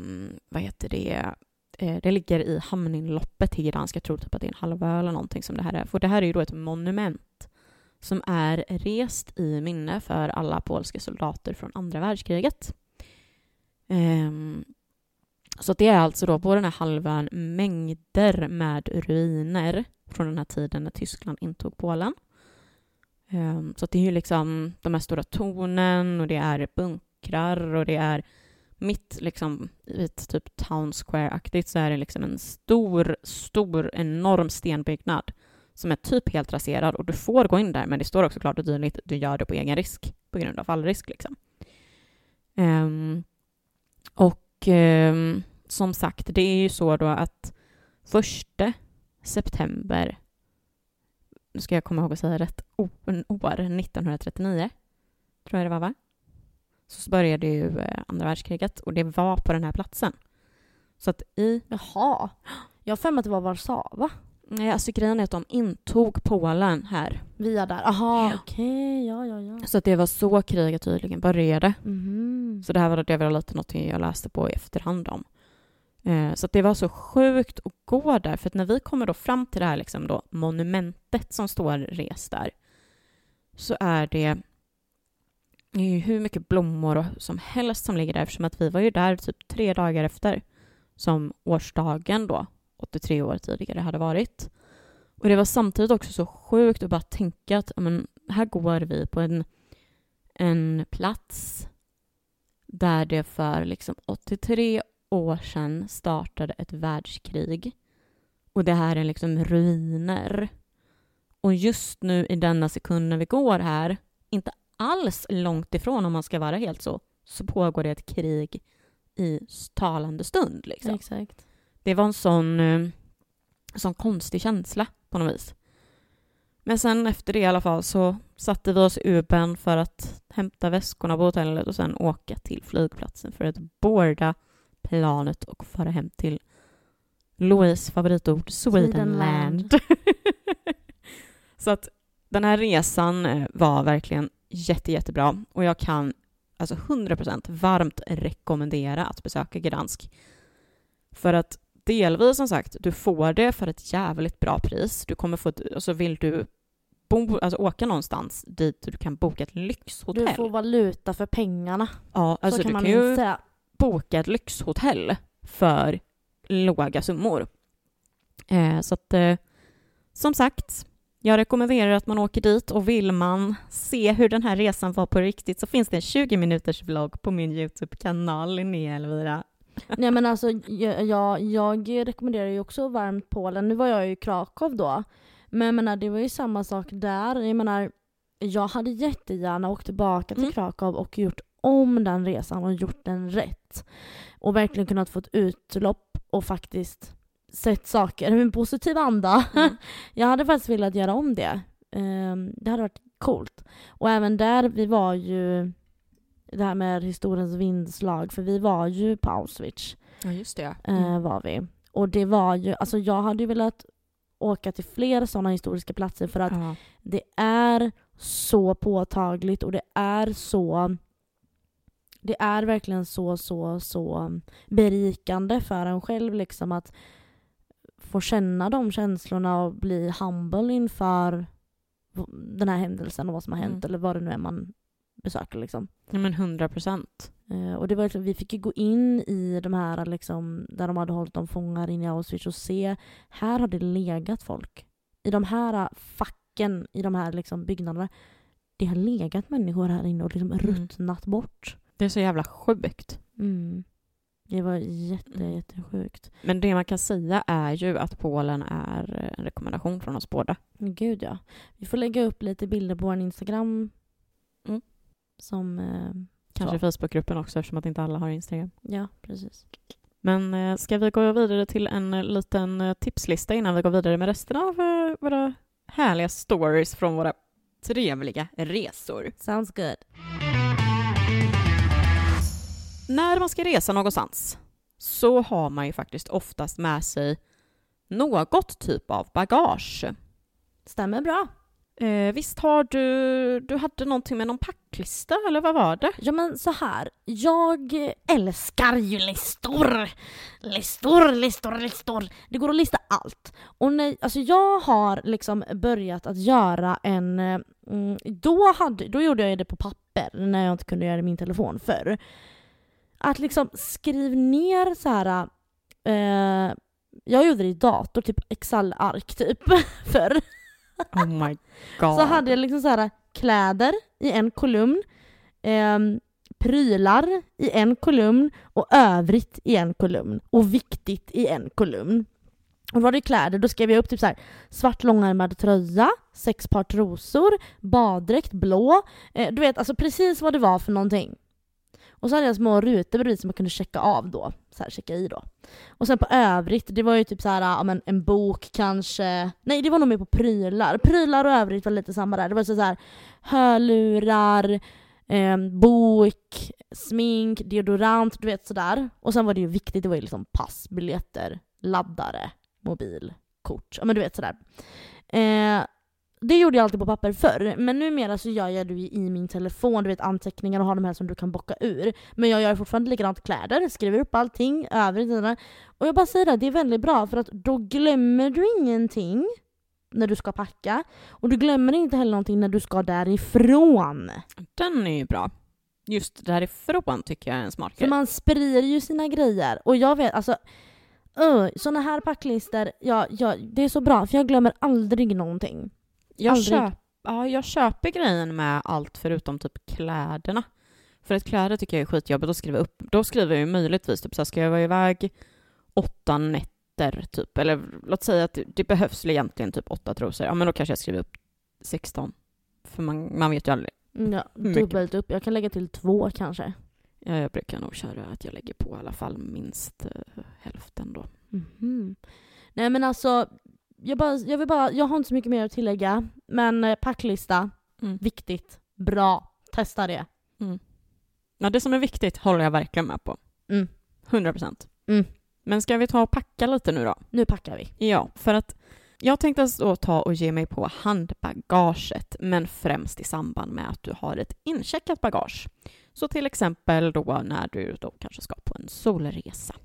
Speaker 1: vad heter det, Eh, det ligger i hamninloppet till Gdansk. Jag tror typ att det är en halvö eller någonting som det här är. För det här är ju då ett monument som är rest i minne för alla polska soldater från andra världskriget. Um, så det är alltså då på den här halvön mängder med ruiner från den här tiden när Tyskland intog Polen. Ehm, så det är ju liksom de här stora tornen och det är bunkrar och det är mitt liksom i ett typ town square-aktigt så är det liksom en stor, stor, enorm stenbyggnad som är typ helt raserad och du får gå in där men det står också klart och tydligt du gör det på egen risk på grund av fallrisk liksom. Um, och eh, som sagt, det är ju så då att första september, nu ska jag komma ihåg att säga rätt år, 1939 tror jag det var va? så började ju eh, andra världskriget och det var på den här platsen. Så att i...
Speaker 2: Jaha. Jag har för mig att det var Warszawa.
Speaker 1: Nej, alltså grejen är att de intog Polen här.
Speaker 2: Via där? Aha, ja. okej. Okay. Ja, ja, ja.
Speaker 1: Så det var så kriget tydligen började. Mm. Så det här var, det var lite något jag läste på i efterhand om. Eh, så det var så sjukt att gå där, för när vi kommer då fram till det här liksom då, monumentet som står rest där, så är det hur mycket blommor som helst som ligger där eftersom att vi var ju där typ tre dagar efter som årsdagen då, 83 år tidigare, hade varit. Och det var samtidigt också så sjukt att bara tänka att men, här går vi på en, en plats där det för liksom 83 år sedan startade ett världskrig. Och det här är liksom ruiner. Och just nu i denna sekund när vi går här, inte alls långt ifrån, om man ska vara helt så, så pågår det ett krig i talande stund. Liksom.
Speaker 2: Exakt.
Speaker 1: Det var en sån, eh, sån konstig känsla på något vis. Men sen efter det i alla fall så satte vi oss i Uben för att hämta väskorna på hotellet och sen åka till flygplatsen för att boarda planet och fara hem till Louise favoritord Swedenland. Swedenland. så att den här resan eh, var verkligen jätte, jättebra och jag kan alltså 100% varmt rekommendera att besöka Gdansk. För att delvis som sagt, du får det för ett jävligt bra pris. Du kommer få, ett, alltså vill du bo, alltså åka någonstans dit du kan boka ett lyxhotell.
Speaker 2: Du får valuta för pengarna.
Speaker 1: ja, alltså
Speaker 2: så kan
Speaker 1: du
Speaker 2: man
Speaker 1: kan ju
Speaker 2: säga.
Speaker 1: boka ett lyxhotell för låga summor. Eh, så att, eh, som sagt, jag rekommenderar att man åker dit och vill man se hur den här resan var på riktigt så finns det en 20 minuters vlogg på min YouTube-kanal Linnea Elvira.
Speaker 2: Nej men alltså jag, jag, jag rekommenderar ju också varmt Polen. Nu var jag ju i Krakow då. Men jag menar det var ju samma sak där. Jag menar jag hade jättegärna åkt tillbaka till
Speaker 1: Mm.
Speaker 2: Krakow och gjort om den resan och gjort den rätt. Och verkligen kunnat få ett utlopp och faktiskt sett saker med en positiv anda.
Speaker 1: Mm.
Speaker 2: Jag hade faktiskt velat göra om det. Ehm, det hade varit coolt. Och även där, vi var ju det här med historiens vindslag, för vi var ju på Auschwitz.
Speaker 1: Ja, just det.
Speaker 2: Eh, var vi. Och det var ju, alltså jag hade ju velat åka till fler sådana historiska platser för att
Speaker 1: Ja.
Speaker 2: det är så påtagligt och det är så det är verkligen så, så, så berikande för en själv liksom att få känna de känslorna och bli humble inför den här händelsen och vad som har hänt
Speaker 1: Mm.
Speaker 2: eller vad det nu är man besöker liksom.
Speaker 1: ja, men 100 procent.
Speaker 2: Eh, och det var, liksom- vi fick ju gå in i de här liksom, där de hade hållit dem fångar in i Auschwitz och se, här har det legat folk. I de här eh, facken, i de här liksom byggnaderna, det har legat människor här inne och liksom
Speaker 1: Mm.
Speaker 2: ruttnat bort.
Speaker 1: Det är så jävla sjukt.
Speaker 2: Mm. Det var jätte,
Speaker 1: Mm.
Speaker 2: jättesjukt.
Speaker 1: Men det man kan säga är ju att Polen är en rekommendation från oss båda.
Speaker 2: Gud ja. Vi får lägga upp lite bilder på vår Instagram. Som, eh,
Speaker 1: Kanske. Facebookgruppen också eftersom att inte alla har Instagram.
Speaker 2: ja precis.
Speaker 1: Men eh, ska vi gå vidare till en eh, liten tipslista innan vi går vidare med resten av våra härliga stories från våra trevliga resor.
Speaker 2: Sounds good.
Speaker 1: När man ska resa någonstans så har man ju faktiskt oftast med sig något typ av bagage.
Speaker 2: Stämmer bra.
Speaker 1: Eh, visst har du, du hade någonting med någon packlista eller vad var det?
Speaker 2: Ja men så här, jag älskar ju listor. Listor, listor, listor. Det går att lista allt. Och nej, alltså jag har liksom börjat att göra en... Mm, då, hade, då gjorde jag det på papper när jag inte kunde göra det i min telefon förr. Att liksom skriv ner så här... Eh, jag gjorde det i dator, typ Excel-ark typ, förr.
Speaker 1: Oh my god.
Speaker 2: Så hade jag liksom så här kläder i en kolumn, ehm, prylar i en kolumn och övrigt i en kolumn och viktigt i en kolumn. Och då var det kläder, då skrev jag upp typ så här svart långärmad tröja, sex par trosor, baddräkt blå. Eh, du vet alltså precis vad det var för någonting. Och så hade jag små rutor bredvid som man kunde checka av då. Så här, checka i då. Och sen på övrigt, det var ju typ så här, ja, men en bok kanske. Nej, det var nog mer på prylar. Prylar och övrigt var lite samma där. Det var så här hörlurar, eh, bok, smink, deodorant, du vet sådär. Och sen var det ju viktigt, det var ju liksom pass, biljetter, laddare, mobil, kort. Ja men du vet sådär. Eh, det gjorde jag alltid på papper förr, men numera så gör jag det i min telefon, du vet anteckningar och har de här som du kan bocka ur. Men jag gör fortfarande likadant kläder, skriver upp allting, övrigt sådär. Och jag bara säger det, det är väldigt bra för att då glömmer du ingenting när du ska packa och du glömmer inte heller någonting när du ska därifrån.
Speaker 1: Den är ju bra. Just därifrån tycker jag är en smart
Speaker 2: För
Speaker 1: grej.
Speaker 2: man sprider ju sina grejer. Och jag vet, alltså uh, såna här packlistor, ja, ja, det är så bra för jag glömmer aldrig någonting.
Speaker 1: Jag, köp, ja, jag köper grejen med allt förutom typ kläderna. För att kläder tycker jag är skitjobbigt att skriva upp. Då skriver jag ju möjligtvis typ så här, ska jag vara iväg åtta nätter typ, eller låt säga att det, det behövs egentligen typ åtta trosor. Ja, men då kanske jag skriver upp 16. För man, man vet ju aldrig.
Speaker 2: Mm, Ja, dubbelt upp. Jag kan lägga till två kanske.
Speaker 1: Ja, jag brukar nog köra att jag lägger på i alla fall minst eh, hälften då.
Speaker 2: Mhm. Nej men alltså, jag, bara, jag, vill bara, jag har inte så mycket mer att tillägga. Men eh, packlista,
Speaker 1: Mm.
Speaker 2: viktigt, bra, testa det.
Speaker 1: Ja, det som är viktigt håller jag verkligen med på.
Speaker 2: Mm.
Speaker 1: 100 procent.
Speaker 2: Mm.
Speaker 1: Men ska vi ta och packa lite nu då?
Speaker 2: Nu packar vi.
Speaker 1: Ja, för att jag tänkte då ta och ge mig på handbagaget, men främst i samband med att du har ett incheckat bagage. Så till exempel då när du då kanske ska på en solresa.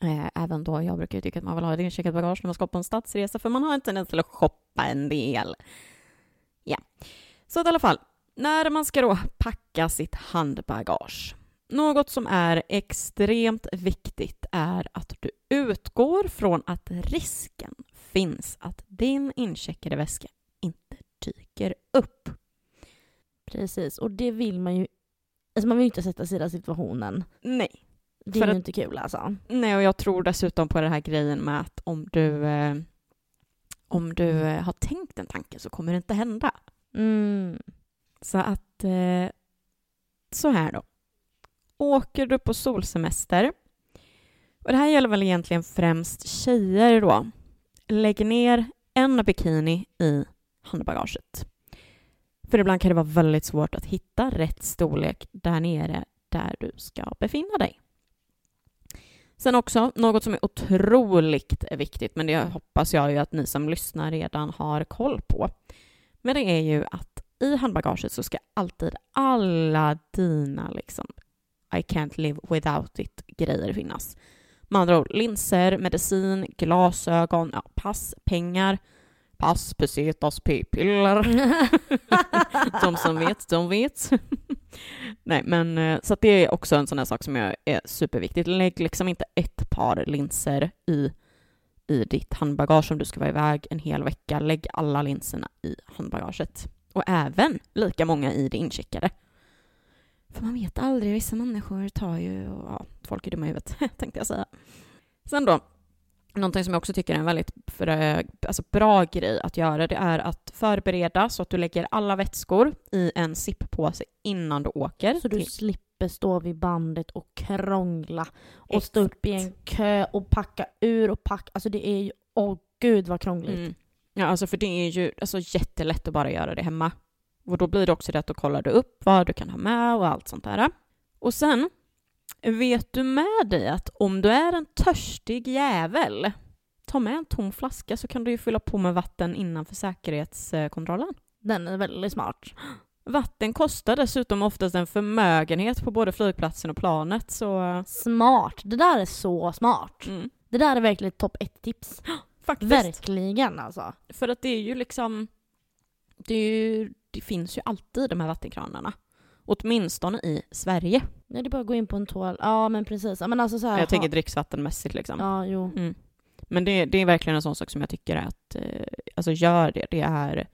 Speaker 1: Eh, även då, jag brukar tycka att man vill ha ett incheckat bagage när man ska på en stadsresa, för man har en tendens till att shoppa en del. Ja, så att i alla fall, när man ska då packa sitt handbagage något som är extremt viktigt är att du utgår från att risken finns att din incheckade väska inte dyker upp.
Speaker 2: Precis, och det vill man ju... Alltså man vill ju inte sätta sig i den situationen.
Speaker 1: Nej.
Speaker 2: Det är ju inte kul alltså.
Speaker 1: Nej, och jag tror dessutom på den här grejen med att om du, eh, om du eh, har tänkt en tanke så kommer det inte hända.
Speaker 2: Mm.
Speaker 1: Så att, eh, så här då. Åker du på solsemester, och det här gäller väl egentligen främst tjejer då, lägg ner en bikini i handbagaget. För ibland kan det vara väldigt svårt att hitta rätt storlek där nere där du ska befinna dig. Sen också, något som är otroligt viktigt, men det hoppas jag ju att ni som lyssnar redan har koll på. Men det är ju att i handbagaget så ska alltid alla dina liksom i can't live without it-grejer finnas. Med andra ord, linser, medicin, glasögon, ja, pass, pengar, pass, pesetas, p-piller. de som vet, de vet. Nej, men eh, så det är också en sån här sak som är superviktigt. Lägg liksom inte ett par linser i, i ditt handbagage om du ska vara iväg en hel vecka. Lägg alla linserna i handbagaget. Och även lika många i det incheckade. För man vet aldrig, vissa människor tar ju, ja, folk är dumma i huvudet, tänkte jag säga. Sen då, någonting som jag också tycker är en väldigt alltså bra grej att göra, det är att förbereda så att du lägger alla vätskor i en sippåse innan du åker.
Speaker 2: Så du slipper stå vid bandet och krångla och stå upp i en kö och packa ur och packa. Alltså det är ju, åh gud vad krångligt. Mm.
Speaker 1: Ja, alltså för det är ju alltså, jättelätt att bara göra det hemma. Och då blir det också rätt att kolla du upp vad du kan ha med och allt sånt där. Och sen vet du med dig att om du är en törstig jävel, ta med en tom flaska så kan du ju fylla på med vatten innanför säkerhetskontrollen.
Speaker 2: Den är väldigt smart.
Speaker 1: Vatten kostar dessutom oftast en förmögenhet på både flygplatsen och planet, så...
Speaker 2: Smart! Det där är så smart. Mm. Det där är verkligen ett topp ett-tips.
Speaker 1: Faktiskt.
Speaker 2: Verkligen alltså.
Speaker 1: För att det är ju liksom... Det är ju det finns ju alltid de här vattenkranarna. Åtminstone i Sverige.
Speaker 2: Nej, det är bara att gå in på en toal. Ja, men precis. Men alltså så här,
Speaker 1: jag tänker dricksvattenmässigt liksom.
Speaker 2: Ja, jo. Mm.
Speaker 1: Men det, det, är verkligen en sån sak som jag tycker att, eh, alltså gör det. Det är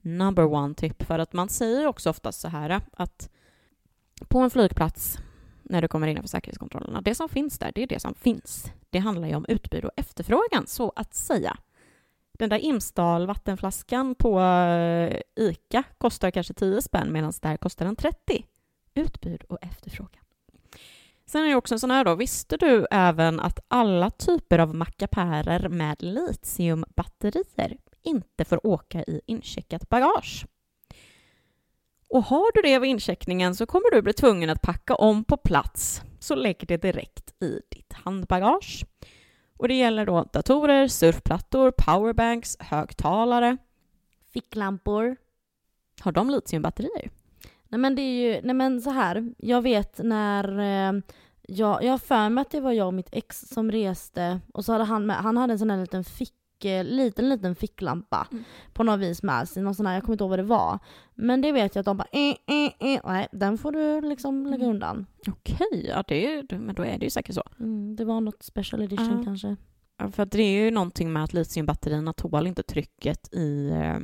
Speaker 1: number one tip. För att man säger också oftast så här att på en flygplats när du kommer innanför säkerhetskontrollerna, det som finns där, det är det som finns. Det handlar ju om utbud och efterfrågan, så att säga. Den där Imsdal vattenflaskan på eh, ICA kostar kanske 10 spänn medan där kostar den 30. Utbud och efterfrågan. Sen är det också en sån här då, visste du även att alla typer av mackapärer med litiumbatterier inte får åka i incheckat bagage? Och har du det vid incheckningen så kommer du bli tvungen att packa om på plats, så lägg det direkt i ditt handbagage. Och det gäller då datorer, surfplattor, powerbanks, högtalare.
Speaker 2: Ficklampor.
Speaker 1: Har de litiumbatterier?
Speaker 2: Nej men det är ju, nej men så här. Jag vet när eh, jag, jag har för mig att det var jag och mitt ex som reste och så hade han med, han hade en sån här liten fick liten, liten ficklampa mm. på något vis med sig. Någon sån här, jag kommer inte ihåg vad det var. Men det vet jag att de bara eh, eh, eh. Nej, den får du liksom lägga mm. undan.
Speaker 1: Okej, ja det är, men då är det ju säkert så.
Speaker 2: Mm, det var något special edition uh. kanske.
Speaker 1: Ja, för det är ju någonting med att litiumbatterierna tål inte trycket i, eh,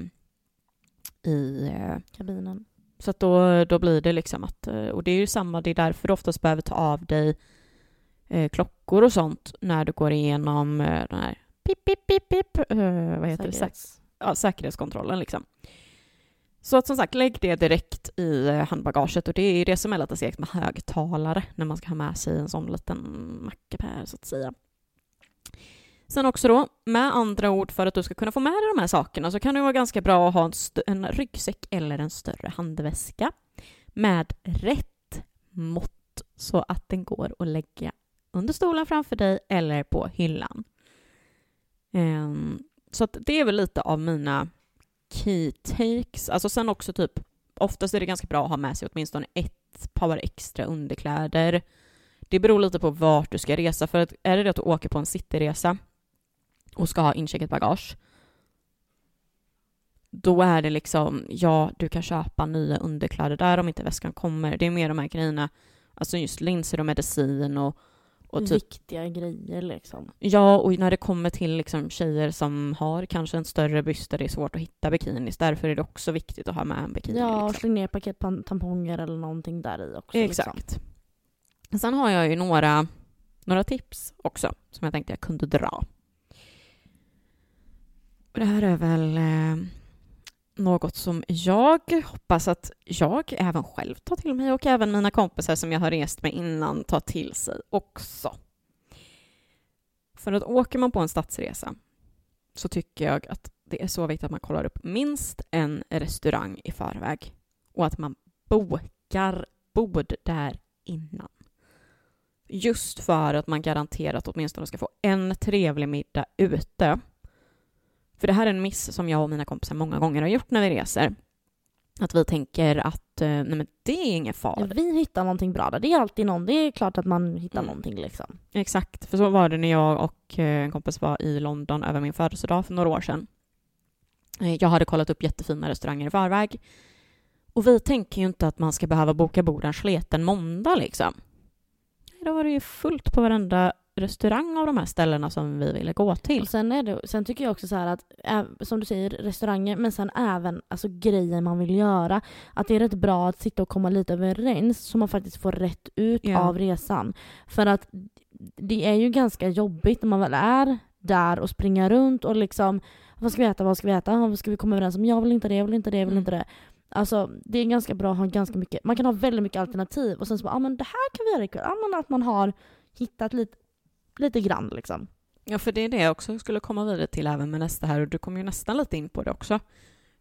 Speaker 1: i
Speaker 2: eh, kabinen.
Speaker 1: Så att då, då blir det liksom att, och det är ju samma, det är därför du oftast behöver ta av dig eh, klockor och sånt när du går igenom eh, den här pip, pip, pip, pip, uh, vad heter Säkerhets. det? Ja, säkerhetskontrollen liksom. Så att som sagt, lägg det direkt i eh, handbagaget och det är det som är lite segt med högtalare när man ska ha med sig en sån liten mackapär så att säga. Sen också då, med andra ord, för att du ska kunna få med dig de här sakerna så kan det vara ganska bra att ha en, en ryggsäck eller en större handväska med rätt mått så att den går att lägga under stolen framför dig eller på hyllan. Um, så att det är väl lite av mina key takes. Alltså sen också typ, oftast är det ganska bra att ha med sig åtminstone ett par extra underkläder. Det beror lite på vart du ska resa, för att är det det att du åker på en cityresa och ska ha incheckat bagage, då är det liksom, ja, du kan köpa nya underkläder där om inte väskan kommer. Det är mer de här grejerna, alltså just linser och medicin och, och typ,
Speaker 2: Viktiga grejer liksom.
Speaker 1: ja, och när det kommer till liksom tjejer som har kanske en större byst där det är svårt att hitta bikinis, därför är det också viktigt att ha med en bikini.
Speaker 2: Ja,
Speaker 1: liksom.
Speaker 2: släng ner paket tamponger eller någonting där i också. Liksom.
Speaker 1: Exakt. Sen har jag ju några, några tips också som jag tänkte jag kunde dra. Och det här är väl eh, något som jag hoppas att jag även själv tar till mig och även mina kompisar som jag har rest med innan tar till sig också. För att åker man på en stadsresa så tycker jag att det är så viktigt att man kollar upp minst en restaurang i förväg och att man bokar bord där innan. Just för att man garanterat åtminstone ska få en trevlig middag ute. För det här är en miss som jag och mina kompisar många gånger har gjort när vi reser. Att vi tänker att eh, nej men det är ingen fara.
Speaker 2: Vi hittar någonting bra där. Det är alltid någon. Det är klart att man hittar
Speaker 1: Mm.
Speaker 2: någonting liksom.
Speaker 1: Exakt, för så var det när jag och eh, en kompis var i London över min födelsedag för några år sedan. Eh, Jag hade kollat upp jättefina restauranger i förväg. Och vi tänker ju inte att man ska behöva boka bord en sleten måndag liksom. Då var det ju fullt på varenda restaurang av de här ställena som vi ville gå till.
Speaker 2: Och sen, är det, sen tycker jag också så här att, som du säger, restauranger, men sen även alltså, grejer man vill göra. Att det är rätt bra att sitta och komma lite överens så man faktiskt får rätt ut
Speaker 1: Ja.
Speaker 2: av resan. För att det är ju ganska jobbigt när man väl är där och springer runt och liksom vad ska vi äta, vad ska vi äta, vad ska vi komma överens om, jag vill inte det, jag vill inte det, jag vill
Speaker 1: Mm.
Speaker 2: inte det. Alltså det är ganska bra att ha ganska mycket, man kan ha väldigt mycket alternativ och sen så bara, ah, men det här kan vi göra ikväll, ja men att man har hittat lite, lite grann liksom.
Speaker 1: Ja, för det är det jag också skulle komma vidare till även med nästa här och du kom ju nästan lite in på det också.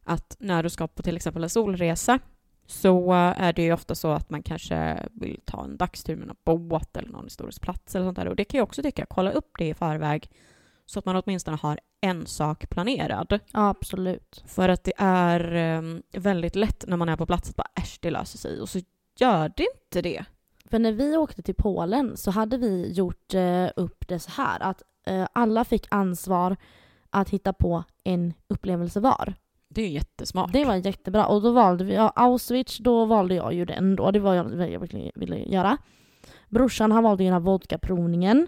Speaker 1: Att när du ska på till exempel en solresa så eh, är det ju ofta så att man kanske vill ta en dagstur med någon båt eller någon historisk plats eller sånt där. Och det kan jag också tycka, kolla upp det i förväg så att man åtminstone har en sak planerad.
Speaker 2: Ja absolut.
Speaker 1: För att det är eh, väldigt lätt när man är på plats att bara äsch, det löser sig. Och så gör det inte det.
Speaker 2: För när vi åkte till Polen så hade vi gjort eh, upp det så här att eh, alla fick ansvar att hitta på en upplevelse var.
Speaker 1: Det är jättesmart.
Speaker 2: Det var jättebra och då valde vi, ja, Auschwitz, då valde jag ju den då, det var jag, vad jag verkligen ville göra. Brorsan han valde ju den här vodkaprovningen.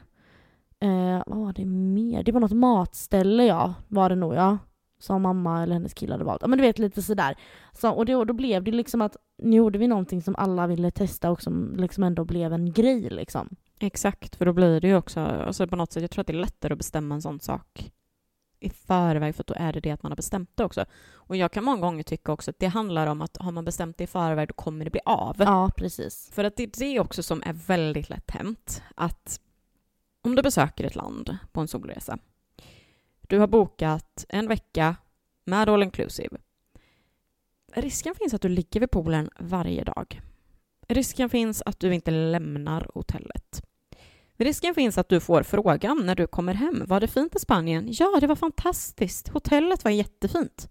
Speaker 2: Eh, vad var det mer? Det var något matställe ja, var det nog ja. Som mamma eller hennes kille hade valt. Ja men du vet lite sådär. Så, och då, då blev det liksom att nu gjorde vi någonting som alla ville testa och som liksom ändå blev en grej liksom.
Speaker 1: Exakt, för då blir det ju också, alltså på något sätt, jag tror att det är lättare att bestämma en sån sak i förväg, för då är det det att man har bestämt det också. Och jag kan många gånger tycka också att det handlar om att har man bestämt det i förväg, då kommer det bli av.
Speaker 2: Ja precis.
Speaker 1: För att det är det också som är väldigt lätt hänt, att om du besöker ett land på en solresa, du har bokat en vecka med all inclusive. Risken finns att du ligger vid poolen varje dag. Risken finns att du inte lämnar hotellet. Risken finns att du får frågan när du kommer hem. Var det fint i Spanien? Ja, det var fantastiskt. Hotellet var jättefint.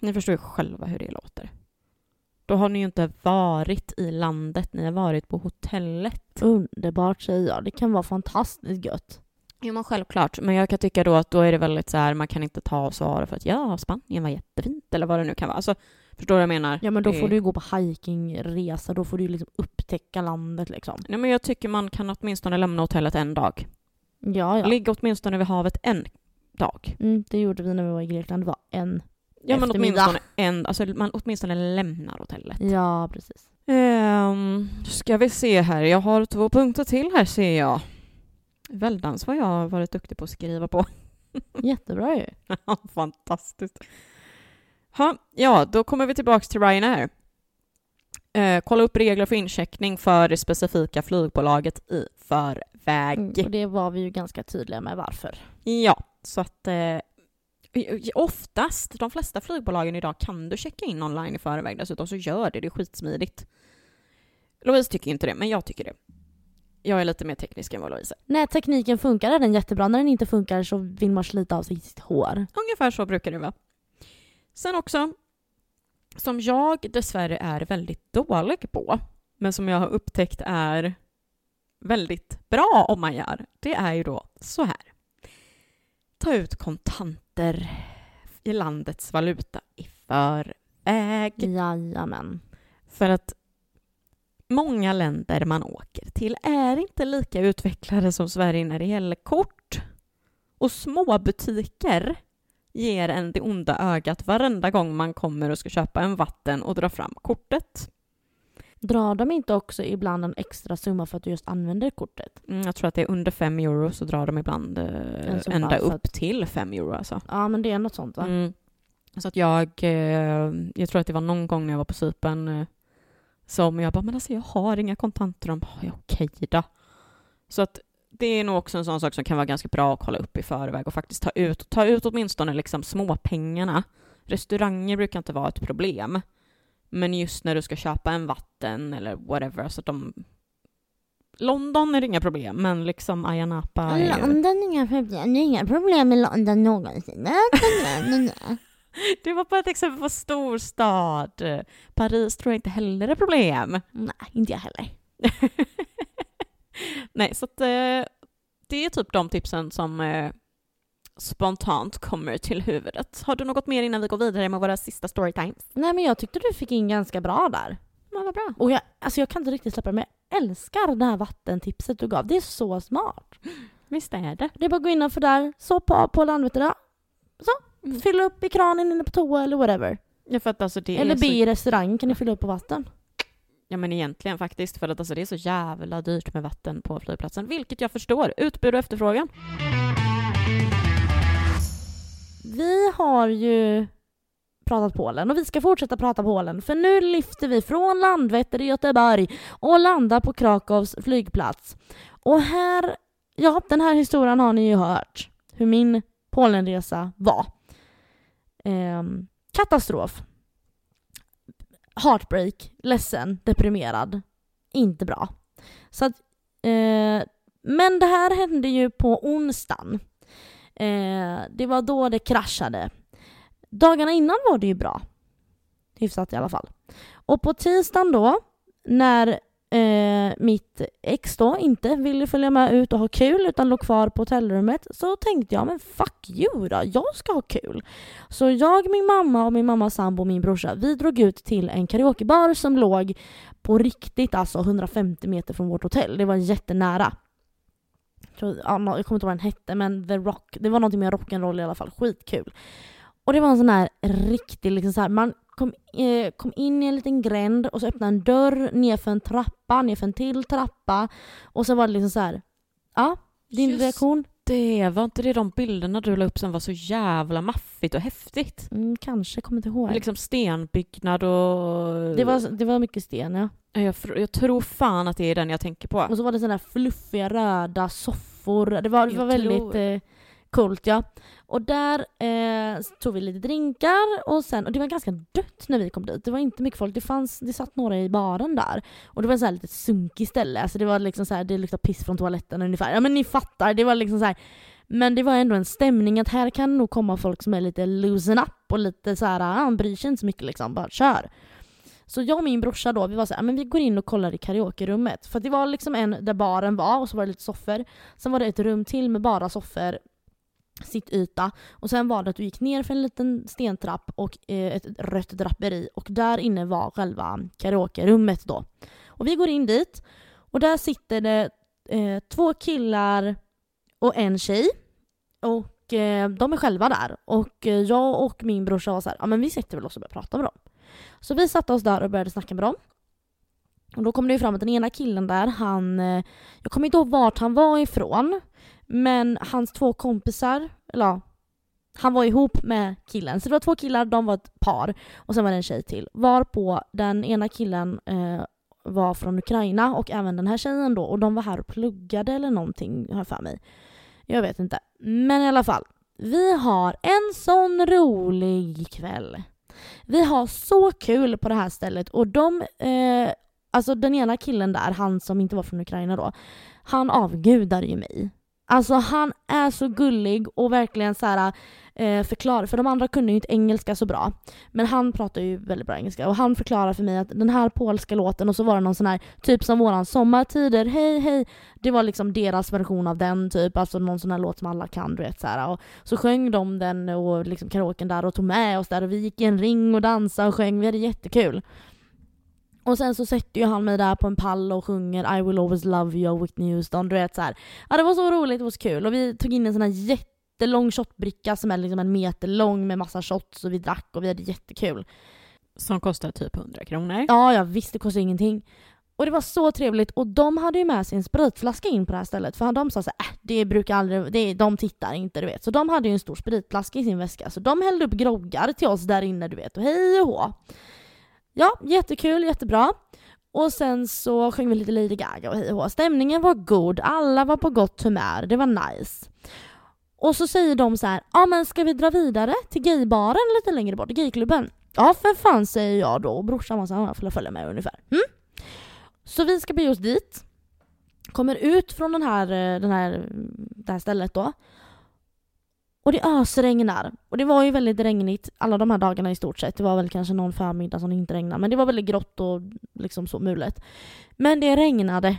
Speaker 1: Ni förstår ju själva hur det låter. Då har ni ju inte varit i landet, ni har varit på hotellet.
Speaker 2: Underbart säger jag. Det kan vara fantastiskt gött.
Speaker 1: Jo, men självklart. Men jag kan tycka då att då är det väldigt så här, man kan inte ta och svara för att ja, Spanien var jättefint, eller vad det nu kan vara. Alltså, förstår du vad jag menar?
Speaker 2: Ja men då får du ju gå på hikingresa, då får du ju liksom upptäcka landet liksom.
Speaker 1: Nej, men jag tycker man kan åtminstone lämna hotellet en dag.
Speaker 2: Ja ja.
Speaker 1: Ligga åtminstone vid havet en dag.
Speaker 2: Mm, det gjorde vi när vi var i Grekland. Det var en.
Speaker 1: Ja, men åtminstone en, alltså man åtminstone lämnar hotellet.
Speaker 2: Ja, precis.
Speaker 1: Um, ska vi se här, jag har två punkter till här ser jag. Väldans vad jag har varit duktig på att skriva på.
Speaker 2: Jättebra ju.
Speaker 1: Fantastiskt. Ha, ja, då kommer vi tillbaka till Ryanair. Eh, kolla upp regler för incheckning för det specifika flygbolaget i förväg.
Speaker 2: Mm, och det var vi ju ganska tydliga med varför.
Speaker 1: Ja, så att eh, oftast, de flesta flygbolagen idag kan du checka in online i förväg dessutom, så gör det, det är skitsmidigt. Louise tycker inte det, men jag tycker det. Jag är lite mer teknisk än vad Louise är.
Speaker 2: När tekniken funkar är den jättebra, när den inte funkar så vill man slita av sig sitt hår.
Speaker 1: Ungefär så brukar det vara. Sen också, som jag dessvärre är väldigt dålig på, men som jag har upptäckt är väldigt bra om man gör, det är ju då så här. Ta ut kontanter i landets valuta i förväg.
Speaker 2: Jajamän.
Speaker 1: För att många länder man åker till är inte lika utvecklade som Sverige när det gäller kort. Och små butiker ger en det onda ögat varenda gång man kommer och ska köpa en vatten och dra fram kortet.
Speaker 2: Drar de inte också ibland en extra summa för att du just använder kortet?
Speaker 1: Mm, jag tror att det är under fem euro så drar de ibland eh, ända upp
Speaker 2: att-
Speaker 1: till fem euro alltså.
Speaker 2: Ja, men det är något sånt va?
Speaker 1: Mm. Så att jag, eh, jag tror att det var någon gång när jag var på Cypern eh, som jag bara, men alltså jag har inga kontanter. De bara, ja, okej då. Så att det är nog också en sån sak som kan vara ganska bra att kolla upp i förväg och faktiskt ta ut, ta ut åtminstone liksom småpengarna. Restauranger brukar inte vara ett problem. Men just när du ska köpa en vatten eller whatever, så att de... London är det inga problem, men liksom Ayia Napa är ju...
Speaker 2: London är inga problem. Det är inga problem i London någonsin.
Speaker 1: Det var bara ett exempel på storstad. Paris tror jag inte heller är problem.
Speaker 2: Nej, inte jag heller.
Speaker 1: Nej, så att, eh, det är typ de tipsen som eh, spontant kommer till huvudet. Har du något mer innan vi går vidare med våra sista storytimes?
Speaker 2: Nej, men jag tyckte du fick in ganska bra där.
Speaker 1: Ja, vad bra.
Speaker 2: Och jag, alltså jag kan inte riktigt släppa det, men jag älskar det här vattentipset du gav. Det är så smart.
Speaker 1: Visst är det.
Speaker 2: Det är bara att gå innanför där, så på, på Landvetter, så.
Speaker 1: Mm.
Speaker 2: Fylla upp i kranen inne på toa eller whatever.
Speaker 1: Ja, för att alltså det
Speaker 2: Eller be
Speaker 1: så,
Speaker 2: i restaurangen kan ni fylla upp på vatten.
Speaker 1: Ja, men egentligen faktiskt. För att alltså det är så jävla dyrt med vatten på flygplatsen. Vilket jag förstår. Utbud och efterfrågan.
Speaker 2: Vi har ju pratat Polen och vi ska fortsätta prata Polen för nu lyfter vi från Landvetter i Göteborg och landar på Krakows flygplats. Och här, ja den här historien har ni ju hört hur min Polenresa var eh, katastrof. Heartbreak, ledsen, deprimerad. Inte bra. Så att, eh, men det här hände ju på onsdagen. Eh, det var då det kraschade. Dagarna innan var det ju bra. Hyfsat i alla fall. Och på tisdagen då, när eh, mitt ex då inte ville följa med ut och ha kul utan låg kvar på hotellrummet så tänkte jag men fuck you då, jag ska ha kul. Så jag, min mamma och min mammas sambo och min brorsa, vi drog ut till en karaokebar som låg på riktigt alltså 150 meter från vårt hotell. Det var jättenära. Jag tror- ja, jag kommer inte ihåg vad den hette men The Rock, det var någonting med rock'n'roll i alla fall, skitkul. Och det var en sån här riktig, liksom så här, man kom, eh, kom in i en liten gränd och så öppnade en dörr nerför en trappa, nerför en till trappa och så var det liksom så här. ja, din
Speaker 1: Just
Speaker 2: reaktion?
Speaker 1: Det var inte det de bilderna du la upp som var så jävla maffigt och häftigt?
Speaker 2: Mm, kanske, kommer inte ihåg.
Speaker 1: Liksom stenbyggnad och...
Speaker 2: Det var, det var mycket sten ja.
Speaker 1: jag, jag tror fan att det är den jag tänker på.
Speaker 2: Och så var det sådana där fluffiga röda soffor. Det var, det var väldigt eh, coolt ja. Och där eh, tog vi lite drinkar och sen, och det var ganska dött när vi kom dit. Det var inte mycket folk. Det fanns, det satt några i baren där. Och det var så här lite sunkigt ställe. Alltså det var liksom så här, det luktade piss från toaletten ungefär. Ja men ni fattar, det var liksom så här. Men det var ändå en stämning att här kan nog komma folk som är lite loosen up och lite så här, ah, han bryr sig inte så mycket liksom, bara kör. Så jag och min brorsa då, vi var så här, ah, men vi går in och kollar i karaokerummet. För det var liksom en där baren var och så var det lite soffor. Sen var det ett rum till med bara soffor, sittyta. Och sen var det att du gick ner för en liten stentrapp och eh, ett rött draperi och där inne var själva karaokerummet då. Och vi går in dit och där sitter det eh, två killar och en tjej. Och eh, de är själva där. Och eh, jag och min brorsa var så här, ja men vi sätter väl oss och börjar prata med dem. Så vi satte oss där och började snacka med dem. Och då kom det ju fram att den ena killen där, han... eh, Jag kommer inte ihåg vart han var ifrån. Men hans två kompisar, eller ja, han var ihop med killen. Så det var två killar, de var ett par. Och sen var det en tjej till. Varpå den ena killen eh, var från Ukraina och även den här tjejen då. Och de var här och pluggade eller någonting, har jag för mig. Jag vet inte. Men i alla fall. Vi har en sån rolig kväll. Vi har så kul på det här stället och de, eh, Alltså den ena killen där, han som inte var från Ukraina då, han avgudar ju mig. Alltså han är så gullig och verkligen så här eh, förklarar, för de andra kunde ju inte engelska så bra. Men han pratar ju väldigt bra engelska och han förklarar för mig att den här polska låten och så var det någon sån här, typ som våran Sommartider, hej hej. Det var liksom deras version av den typ, alltså någon sån här låt som alla kan du vet så här. Och så sjöng de den och liksom karaoken där och tog med oss där och vi gick i en ring och dansade och sjöng, vi hade jättekul. Och sen så sätter ju han mig där på en pall och sjunger I will always love you av Whitney Houston. Du vet så här. Ja det var så roligt, det var så kul. Och vi tog in en sån här jättelång shotbricka som är liksom en meter lång med massa shots och vi drack och vi hade jättekul.
Speaker 1: Som kostar typ 100 kronor.
Speaker 2: Ja, ja visst det kostar ingenting. Och det var så trevligt och de hade ju med sig en spritflaska in på det här stället för de sa så här, äh, det brukar aldrig, det, de tittar inte du vet. Så de hade ju en stor spritflaska i sin väska så de hällde upp groggar till oss där inne du vet och hej och hå. Ja, jättekul, jättebra. Och sen så sjöng vi lite Lady Gaga och hej och hå. Stämningen var god, alla var på gott humör, det var nice. Och så säger de så här, ja men ska vi dra vidare till gaybaren lite längre bort, gayklubben? Ja för fan säger jag då och brorsan var så här, får följa med ungefär. Mm? Så vi ska bege oss dit. Kommer ut från den här, eh, den här, mm, det här stället då. Och det ösregnar. Och det var ju väldigt regnigt alla de här dagarna i stort sett. Det var väl kanske någon förmiddag som det inte regnade. Men det var väldigt grått och liksom så mulet. Men det regnade.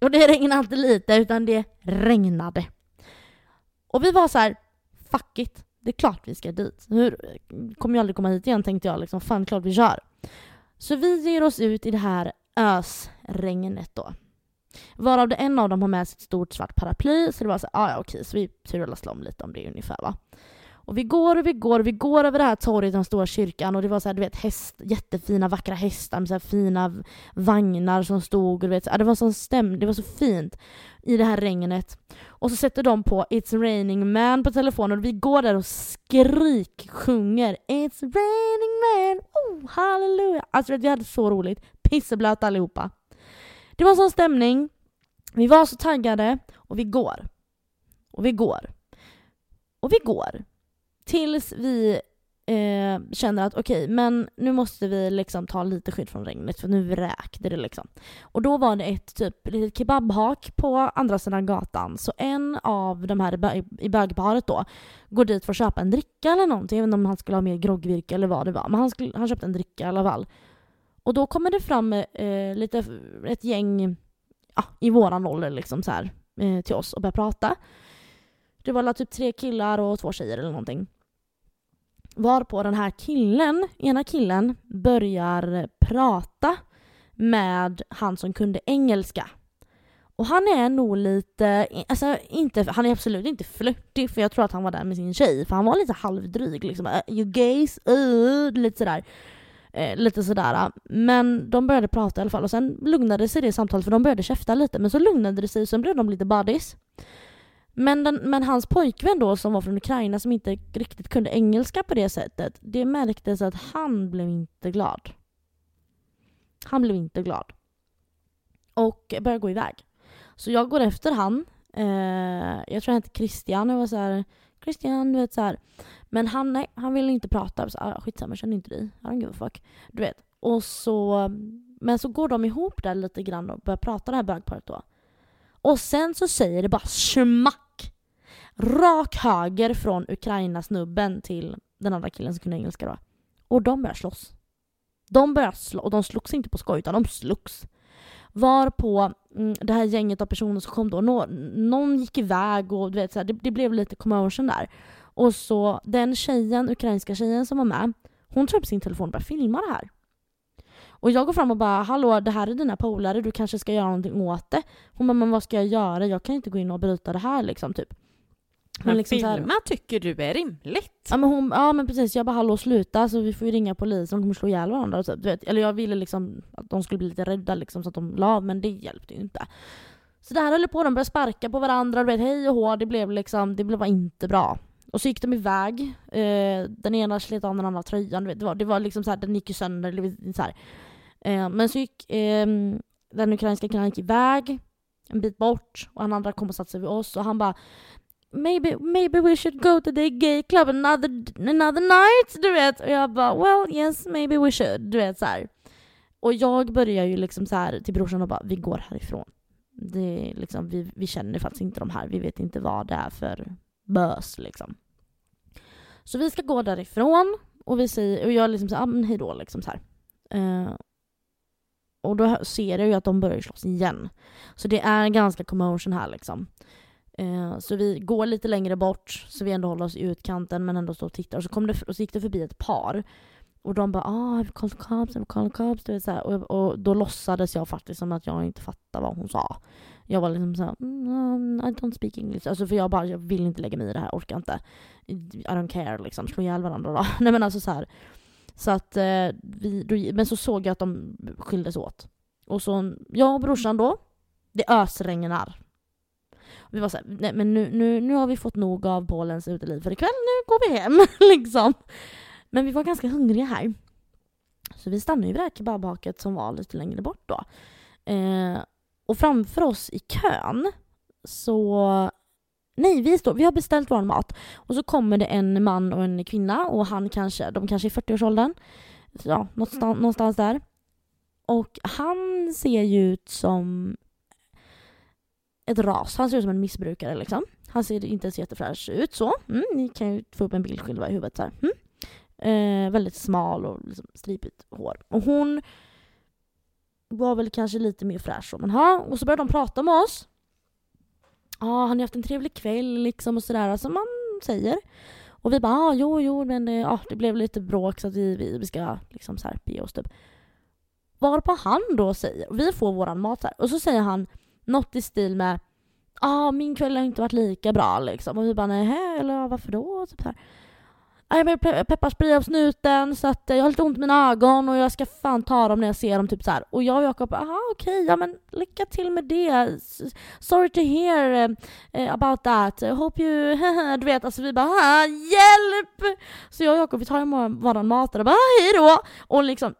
Speaker 2: Och det regnade inte lite utan det regnade. Och vi var så här, fuck it. Det är klart vi ska dit. Hur kommer jag aldrig komma hit igen tänkte jag liksom. Fan klart vi kör. Så vi ger oss ut i det här ösregnet då. Varav det en av dem har med sig ett stort svart paraply, så det var så ah, ja okej, så vi turades om lite om det ungefär va. Och vi går och vi går och vi går över det här torget, den stora kyrkan och det var så här, du vet häst, jättefina vackra hästar med så här fina vagnar som stod och du vet, så, det var så stäm, det var så fint i det här regnet. Och så sätter de på It's raining man på telefonen och vi går där och skrik sjunger It's raining man, oh halleluja. Alltså vi hade så roligt, pisseblöta allihopa. Det var sån stämning, vi var så taggade och vi går. Och vi går. Och vi går. Tills vi eh, känner att okej, okay, men nu måste vi liksom ta lite skydd från regnet för nu vräkte det liksom. Och då var det ett typ litet kebabhak på andra sidan gatan. Så en av de här i bögparet då går dit för att köpa en dricka eller någonting. Jag vet inte om han skulle ha mer groggvirke eller vad det var. Men han, skulle, han köpte en dricka i alla fall. Och då kommer det fram eh, lite, ett gäng ja, i våran ålder liksom så här, eh, till oss och börjar prata. Det var typ tre killar och två tjejer eller någonting. Varpå den här killen, ena killen, börjar prata med han som kunde engelska. Och han är nog lite, alltså inte, han är absolut inte flörtig för jag tror att han var där med sin tjej för han var lite halvdryg liksom. Äh, you gays, uh, lite sådär. Eh, lite sådär. Men de började prata i alla fall och sen lugnade sig det samtalet för de började käfta lite men så lugnade det sig och sen blev de lite buddies. Men, den, men hans pojkvän då som var från Ukraina som inte riktigt kunde engelska på det sättet, det märktes att han blev inte glad. Han blev inte glad. Och började gå iväg. Så jag går efter han. Eh, jag tror han hette Christian Jag var så här, Christian, du vet så här. Men han, nej, han ville inte prata. Så, ah, skitsamma, känner inte dig. I don't give a fuck. Du vet. Och så, men så går de ihop där lite grann och börjar prata det här bögparet då. Och sen så säger det bara smack! Rak höger från Ukraina-snubben till den andra killen som kunde engelska då. Och de börjar slåss. De börjar slå, och de slogs inte på skoj utan de slogs. Var på mm, det här gänget av personer som kom då, nå, någon gick iväg och du vet, så här, det, det, blev lite commotion där. Och så den tjejen, ukrainska tjejen som var med, hon tar upp sin telefon och börjar filma det här. Och jag går fram och bara “Hallå, det här är dina polare, du kanske ska göra någonting åt det”. Hon bara “Men vad ska jag göra? Jag kan inte gå in och bryta det här” liksom typ.
Speaker 1: Men, liksom filma här, tycker du är rimligt?
Speaker 2: Ja men, hon, ja men precis, jag bara “Hallå sluta, så vi får ju ringa polisen, de kommer slå ihjäl varandra”. Så, du vet. Eller jag ville liksom att de skulle bli lite rädda liksom, så att de la men det hjälpte ju inte. Så där höll på, de började sparka på varandra, du vet, hej och hå, det blev liksom, det blev inte bra. Och så gick de iväg. Eh, den ena slet av den andra tröjan. Det var, det var liksom så här, den gick ju sönder. Så eh, men så gick eh, den ukrainska killen gick iväg en bit bort och han andra kom och satte sig vid oss och han bara Maybe, maybe we should go to the gay club another, another night, du vet. Och jag bara well yes maybe we should, du vet så här. Och jag börjar ju liksom så här till brorsan och bara, vi går härifrån. Det är liksom, vi, vi känner faktiskt inte de här, vi vet inte vad det är för bös liksom. Så vi ska gå därifrån och, vi säger, och jag liksom säger ah, men hejdå liksom så här. Eh, och då ser jag ju att de börjar slåss igen. Så det är ganska commotion här liksom. Eh, så vi går lite längre bort så vi ändå håller oss i utkanten men ändå står och tittar. Och så, kom det, och så gick det förbi ett par. Och de bara ah, I've called cops, I've called cops. Du vet, så här. Och, och då låtsades jag faktiskt som att jag inte fattade vad hon sa. Jag var liksom såhär, mm, mm, I don't speak English. Alltså för jag bara, jag vill inte lägga mig i det här, orkar inte. I don't care liksom, slå ihjäl varandra då. Nej men alltså så här. Så att eh, vi, då, men så såg jag att de skildes åt. Och så, jag och brorsan då, det ösregnar. Vi var såhär, nej men nu, nu, nu har vi fått nog av Polens uteliv för ikväll, nu går vi hem liksom. Men vi var ganska hungriga här. Så vi stannade ju vid det här kebabhaket som var lite längre bort då. Eh, och framför oss i kön så... Nej, vi, står, vi har beställt vår mat. Och så kommer det en man och en kvinna och han kanske, de kanske är 40-årsåldern. Ja, någonstans, någonstans där. Och han ser ju ut som ett ras. Han ser ut som en missbrukare liksom. Han ser inte så jättefräsch ut så. Mm, ni kan ju få upp en bild själva i huvudet så mm. eh, väldigt smal och liksom stripigt hår. Och hon var väl kanske lite mer fräsch. Men ha. Och så började de prata med oss. Ja, ah, har ni haft en trevlig kväll liksom och sådär som man säger. Och vi bara, ah, jo, jo, men det, ah, det blev lite bråk så att vi, vi, vi ska liksom så här bege oss typ. Varpå han då säger, och vi får våran mat här, och så säger han något i stil med ah, min kväll har inte varit lika bra liksom. Och vi bara nej, eller varför då? Typ här Äh, jag blev pe pepparspray av snuten så att eh, jag har lite ont i mina ögon och jag ska fan ta dem när jag ser dem. Typ så här. Och jag och Jakob aha okej, okay, ja men lycka till med det. Sorry to hear eh, eh, about that. Hope you... du vet, alltså vi bara hjälp! Så jag och Jakob vi tar varann mat och bara ah, hejdå! Och liksom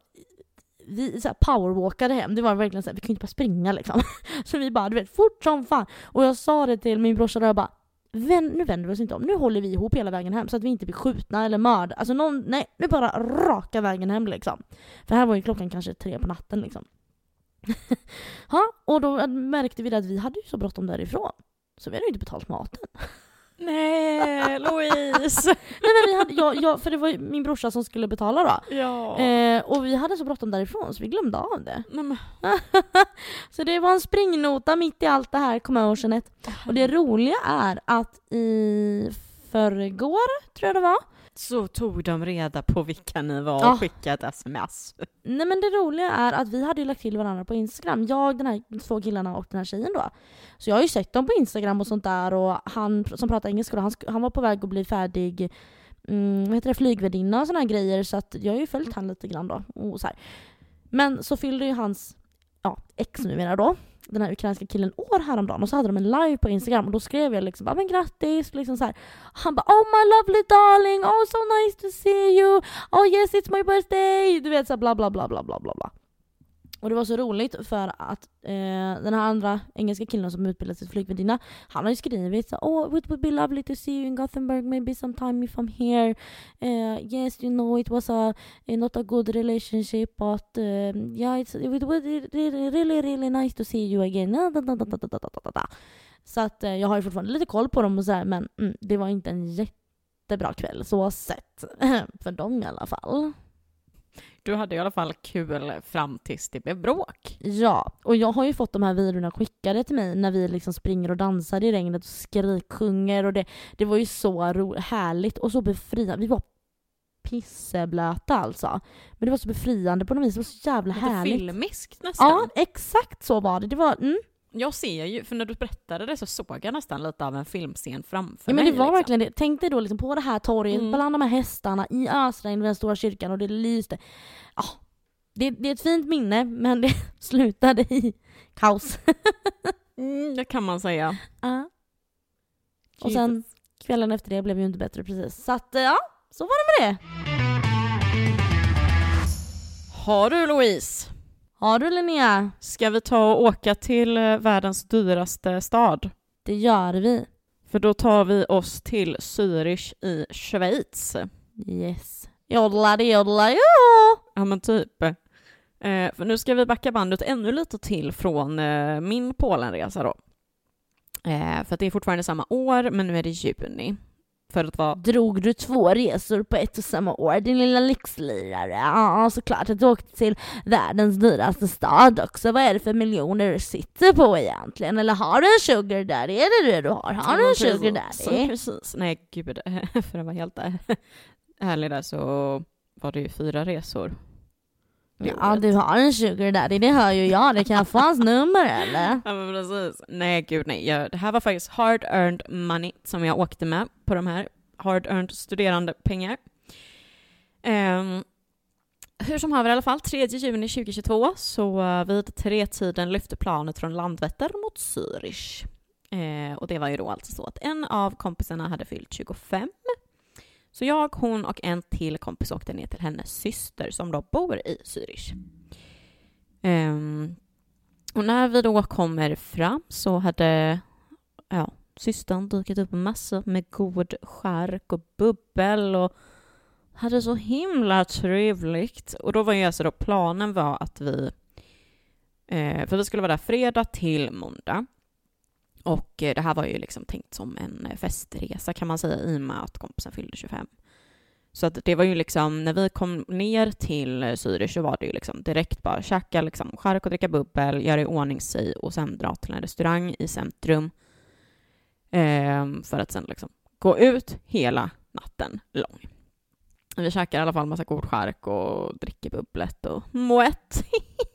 Speaker 2: vi så här powerwalkade hem. Det var verkligen så här, vi kunde inte bara springa liksom. Så vi bara, du vet, fort som fan. Och jag sa det till min brorsa och jag bara nu vänder vi oss inte om, nu håller vi ihop hela vägen hem så att vi inte blir skjutna eller mördade. Alltså någon, nej, nu bara raka vägen hem liksom. För här var ju klockan kanske tre på natten liksom. ja, och då märkte vi att vi hade ju så bråttom därifrån. Så vi hade ju inte betalt maten.
Speaker 1: Nej, Louise!
Speaker 2: Nej men vi hade, jag, jag, för det var ju min brorsa som skulle betala då.
Speaker 1: Ja.
Speaker 2: Eh, och vi hade så bråttom därifrån så vi glömde av det. Nej, så det var en springnota mitt i allt det här commotionet. Och det roliga är att i förrgår, tror jag det var,
Speaker 1: så tog de reda på vilka ni var och ja. skickade ett sms.
Speaker 2: Nej men det roliga är att vi hade ju lagt till varandra på Instagram. Jag, den här två killarna och den här tjejen då. Så jag har ju sett dem på Instagram och sånt där och han som pratar engelska då, han, han var på väg att bli färdig mm, vad heter det, flygvärdinna och såna här grejer så att jag har ju följt han lite grann då. Och så här. Men så fyllde ju hans ja, ex numera då, den här ukrainska killen år häromdagen och så hade de en live på Instagram och då skrev jag liksom men grattis, liksom så här. Han bara oh my lovely darling, oh so nice to see you, oh yes it's my birthday, du vet så bla bla bla bla bla bla. Och det var så roligt för att eh, den här andra engelska killen som utbildade sig till flygvärdinna, han har ju skrivit så, oh it would be lovely to see you in Gothenburg maybe sometime if I'm here. Uh, yes you know it was a, eh, not a good relationship but uh, yeah it's, it would be really really nice to see you again. Så att eh, jag har ju fortfarande lite koll på dem och sådär men mm, det var inte en jättebra kväll så sett. för dem i alla fall.
Speaker 1: Du hade i alla fall kul fram tills det blev bråk.
Speaker 2: Ja, och jag har ju fått de här videorna skickade till mig när vi liksom springer och dansar i regnet och skriksjunger och det, det var ju så ro, härligt och så befriande. Vi var pisseblöta alltså. Men det var så befriande på något vis, det var så jävla Lite härligt.
Speaker 1: filmiskt nästan.
Speaker 2: Ja, exakt så var det. Det var, mm.
Speaker 1: Jag ser ju, för när du berättade det så såg jag nästan lite av en filmscen framför
Speaker 2: ja,
Speaker 1: mig.
Speaker 2: men det var liksom. verkligen det. Tänk dig då liksom på det här torget, mm. bland de här hästarna, i ösregn vid den stora kyrkan och det lyste. Ja, det, det är ett fint minne, men det slutade i kaos.
Speaker 1: mm, det kan man säga.
Speaker 2: Ja. Och sen kvällen efter det blev ju inte bättre precis. Så att ja, så var det med det.
Speaker 1: Har du Louise?
Speaker 2: Har du Linnea?
Speaker 1: Ska vi ta och åka till eh, världens dyraste stad?
Speaker 2: Det gör vi.
Speaker 1: För då tar vi oss till Zürich i Schweiz.
Speaker 2: Yes. Jodla det jodla jo!
Speaker 1: Ja men typ. Eh, för nu ska vi backa bandet ännu lite till från eh, min Polenresa då. Eh, för det är fortfarande samma år, men nu är det juni. För att vara...
Speaker 2: Drog du två resor på ett och samma år, din lilla lyxlirare? Ja, såklart att du åkte till världens dyraste stad också. Vad är det för miljoner du sitter på egentligen? Eller har du en sugar daddy? Är det det du har? Har du en sugar daddy?
Speaker 1: Precis. Nej, gud. För att vara helt ärlig där så var det ju fyra resor.
Speaker 2: Ja, du har en sugar daddy, det hör ju jag. Det kan jag få hans nummer eller?
Speaker 1: Ja men precis. Nej gud nej. Jag, det här var faktiskt hard earned money som jag åkte med på de här hard earned studerande pengar. Um, hur som haver i alla fall, 3 juni 2022 så vid tretiden lyfte planet från Landvetter mot Zürich. Eh, och det var ju då alltså så att en av kompisarna hade fyllt 25 så jag, hon och en till kompis åkte ner till hennes syster som då bor i Zürich. Um, och när vi då kommer fram så hade ja, systern dykt upp massor med god skärk och bubbel och hade så himla trevligt. Och då var ju alltså då planen var att vi, eh, för vi skulle vara där fredag till måndag. Och eh, det här var ju liksom tänkt som en eh, festresa kan man säga i och med att kompisen fyllde 25. Så att det var ju liksom, när vi kom ner till Zürich så var det ju liksom direkt bara käka liksom chark och dricka bubbel, göra i ordning sig och sen dra till en restaurang i centrum. Eh, för att sen liksom gå ut hela natten lång. Vi käkar i alla fall massa god chark och dricker bubblet och moet.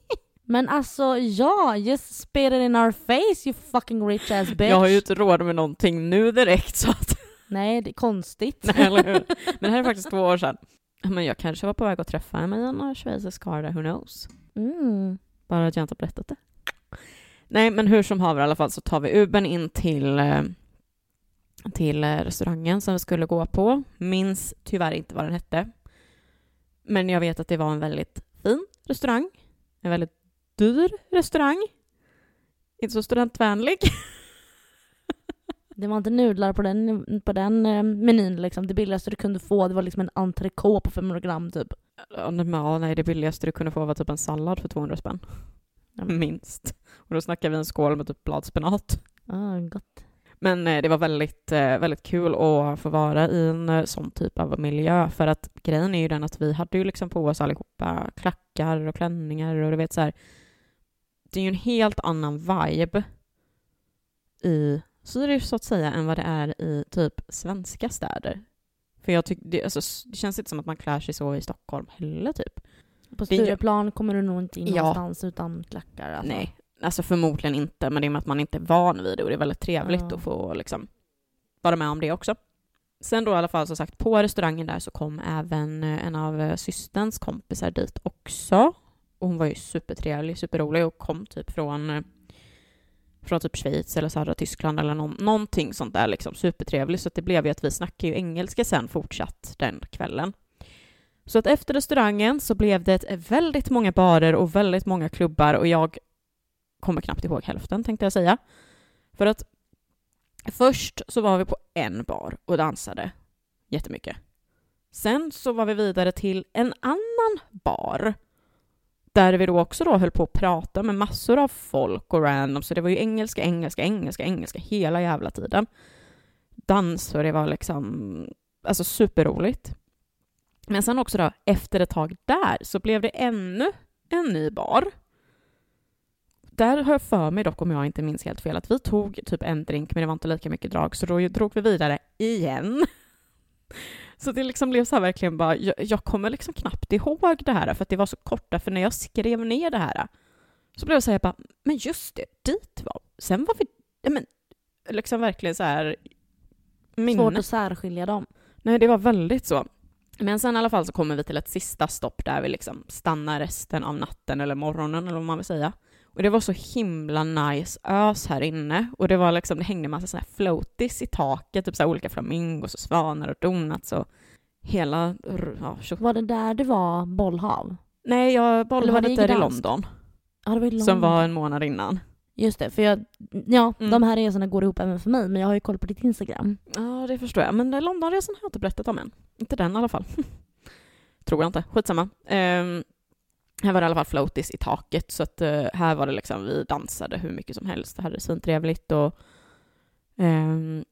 Speaker 2: Men alltså ja, just spit it in our face you fucking rich ass bitch.
Speaker 1: Jag har ju inte råd med någonting nu direkt så att...
Speaker 2: Nej, det är konstigt.
Speaker 1: Nej, eller hur? Men det här är faktiskt två år sedan. Men jag kanske var på väg att träffa mig en schweizisk karl who knows?
Speaker 2: Mm.
Speaker 1: Bara att jag inte har berättat det. Nej, men hur som haver i alla fall så tar vi Ubern in till, eh, till eh, restaurangen som vi skulle gå på. Minns tyvärr inte vad den hette. Men jag vet att det var en väldigt fin restaurang. En väldigt dyr restaurang. Inte så studentvänlig.
Speaker 2: Det var inte nudlar på den, på den eh, menyn liksom. Det billigaste du kunde få det var liksom en entrecote på 500 gram typ.
Speaker 1: Ja, nej, det billigaste du kunde få var typ en sallad för 200 spänn. Minst. Och då snackar vi en skål med typ bladspenat.
Speaker 2: Ah, gott.
Speaker 1: Men eh, det var väldigt, eh, väldigt kul att få vara i en sån typ av miljö för att grejen är ju den att vi hade ju liksom på oss allihopa klackar och klänningar och du vet så här, det är ju en helt annan vibe i Zürich så att säga än vad det är i typ svenska städer. För jag tycker, det, alltså, det känns inte som att man klär sig så i Stockholm heller typ.
Speaker 2: På Stureplan kommer du nog inte in ja. någonstans utan klackar. Alltså.
Speaker 1: Nej, alltså förmodligen inte, men det är med att man inte är van vid det och det är väldigt trevligt ja. att få liksom vara med om det också. Sen då i alla fall som sagt, på restaurangen där så kom även en av systerns kompisar dit också. Och hon var ju supertrevlig, superrolig och kom typ från eh, från typ Schweiz eller södra Tyskland eller någon, någonting sånt där liksom Supertrevlig. Så det blev ju att vi snackade ju engelska sen fortsatt den kvällen. Så att efter restaurangen så blev det väldigt många barer och väldigt många klubbar och jag kommer knappt ihåg hälften tänkte jag säga. För att först så var vi på en bar och dansade jättemycket. Sen så var vi vidare till en annan bar där vi då också då höll på att prata med massor av folk och random, så det var ju engelska, engelska, engelska, engelska hela jävla tiden. Dans och det var liksom, alltså superroligt. Men sen också då, efter ett tag där, så blev det ännu en ny bar. Där har jag för mig dock, om jag inte minns helt fel, att vi tog typ en drink, men det var inte lika mycket drag, så då drog vi vidare igen. Så det liksom blev så här verkligen bara, jag, jag, kommer liksom knappt ihåg det här för att det var så korta, för när jag skrev ner det här så blev jag så här bara, men just det, dit var Sen var vi, men liksom verkligen så här
Speaker 2: minne. Svårt att särskilja dem.
Speaker 1: Nej, det var väldigt så. Men sen i alla fall så kommer vi till ett sista stopp där vi liksom stannar resten av natten eller morgonen eller vad man vill säga. Och det var så himla nice ös här inne och det var liksom, det hängde massa sådana här floaties i taket, typ så olika flamingos och svanar och donuts och hela... Ja,
Speaker 2: var det där det var bollhav?
Speaker 1: Nej, jag bollhavet är i London.
Speaker 2: Ja, det var i London.
Speaker 1: Som var en månad innan.
Speaker 2: Just det, för jag, ja, mm. de här resorna går ihop även för mig, men jag har ju koll på ditt Instagram.
Speaker 1: Ja, det förstår jag. Men Londonresan har jag inte berättat om än. Inte den i alla fall. Tror jag inte. Skitsamma. Um, här var det i alla fall floaties i taket, så att eh, här var det liksom, vi dansade hur mycket som helst. Det hade det svintrevligt och ehm,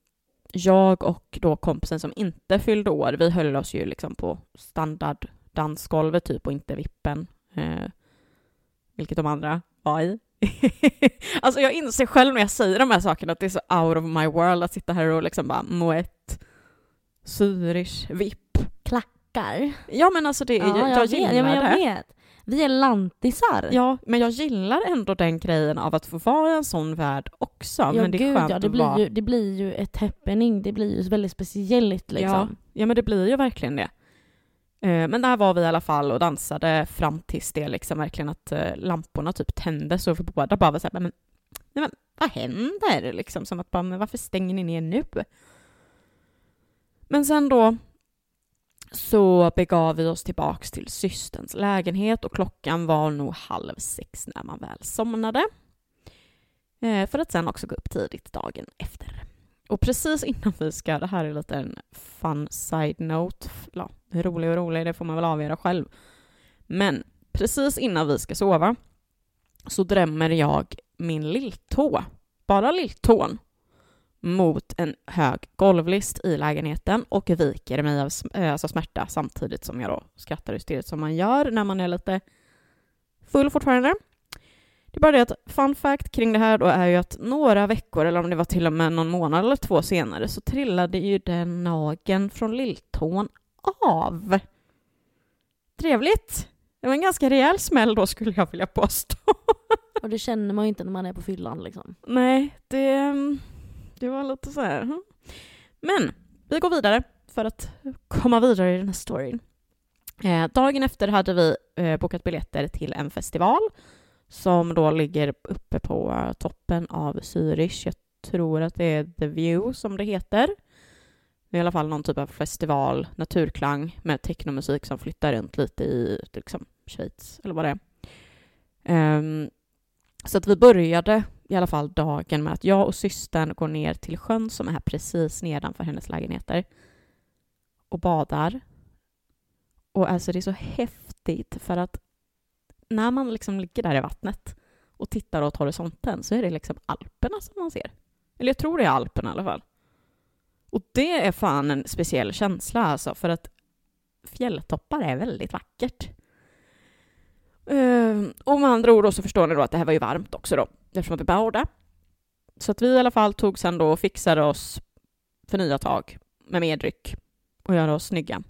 Speaker 1: jag och då kompisen som inte fyllde år, vi höll oss ju liksom på standard dansgolvet typ och inte vippen, eh, vilket de andra var i. alltså jag inser själv när jag säger de här sakerna att det är så out of my world att sitta här och liksom bara moett, Zürich, vipp.
Speaker 2: Klackar.
Speaker 1: Ja men alltså det är,
Speaker 2: Ja,
Speaker 1: jag,
Speaker 2: jag,
Speaker 1: jag
Speaker 2: vet.
Speaker 1: gillar
Speaker 2: Ja, men jag
Speaker 1: det.
Speaker 2: vet. Vi är lantisar.
Speaker 1: Ja, men jag gillar ändå den grejen av att få vara i en sån värld också.
Speaker 2: Ja,
Speaker 1: men det är
Speaker 2: gud,
Speaker 1: skönt
Speaker 2: ja, det,
Speaker 1: att
Speaker 2: blir
Speaker 1: vara...
Speaker 2: ju, det blir ju ett happening. Det blir ju väldigt speciellt liksom.
Speaker 1: Ja, ja, men det blir ju verkligen det. Eh, Men där var vi i alla fall och dansade fram tills det liksom verkligen att eh, lamporna typ tändes och vi båda bara var så här, men, men, men vad händer? Liksom som att bara, men varför stänger ni ner nu? Men sen då så begav vi oss tillbaks till systerns lägenhet och klockan var nog halv sex när man väl somnade. Eh, för att sen också gå upp tidigt dagen efter. Och precis innan vi ska, det här är lite en fun side-note, ja, rolig och rolig, det får man väl avgöra själv. Men precis innan vi ska sova så drämmer jag min lilltå, bara lilltån, mot en hög golvlist i lägenheten och viker mig av äh, alltså smärta samtidigt som jag då skrattar hysteriskt som man gör när man är lite full fortfarande. Det är bara det att fun fact kring det här då är ju att några veckor, eller om det var till och med någon månad eller två senare, så trillade ju den nageln från lilltån av. Trevligt! Det var en ganska rejäl smäll då skulle jag vilja påstå.
Speaker 2: Och det känner man ju inte när man är på fyllan liksom.
Speaker 1: Nej, det, det var lite så här. Hm. Men vi går vidare för att komma vidare i den här storyn. Eh, dagen efter hade vi eh, bokat biljetter till en festival som då ligger uppe på eh, toppen av Zürich. Jag tror att det är The View som det heter. Det är i alla fall någon typ av festival, naturklang med technomusik som flyttar runt lite i liksom, Schweiz eller vad det är. Um, så att vi började i alla fall dagen med att jag och systern går ner till sjön som är här precis nedanför hennes lägenheter och badar. Och alltså det är så häftigt för att när man liksom ligger där i vattnet och tittar åt horisonten så är det liksom Alperna som man ser. Eller jag tror det är Alperna i alla fall. Och det är fan en speciell känsla alltså för att fjälltoppar är väldigt vackert. Ehm, och med andra ord så förstår ni då att det här var ju varmt också då, eftersom att vi badade. Så att vi i alla fall tog sen då och fixade oss för nya tag med mer dryck och göra oss snygga.